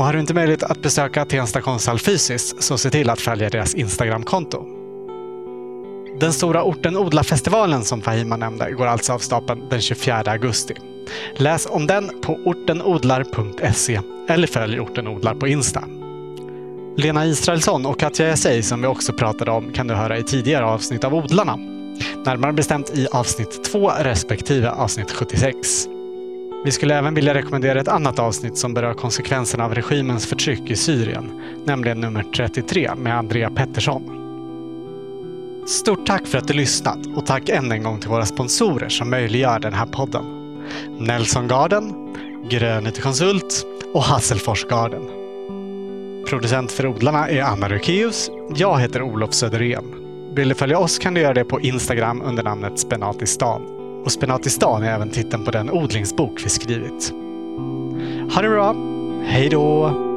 Och har du inte möjlighet att besöka Tensta konsthall fysiskt så se till att följa deras Instagramkonto. Den stora Orten Odla-festivalen som Fahima nämnde går alltså av stapeln den 24 augusti. Läs om den på ortenodlar.se eller följ Orten Odlar på Insta. Lena Israelsson och Katja Essay som vi också pratade om kan du höra i tidigare avsnitt av Odlarna. Närmare bestämt i avsnitt 2 respektive avsnitt 76. Vi skulle även vilja rekommendera ett annat avsnitt som berör konsekvenserna av regimens förtryck i Syrien, nämligen nummer 33 med Andrea Pettersson. Stort tack för att du lyssnat och tack än en gång till våra sponsorer som möjliggör den här podden. Nelson Garden, Grönet Konsult och Hasselfors Garden. Producent för odlarna är Anna Rökeus. Jag heter Olof Söderén. Vill du följa oss kan du göra det på Instagram under namnet Spenatistan. Och Spenatistan är även titeln på den odlingsbok vi skrivit. Ha det bra! Hej då!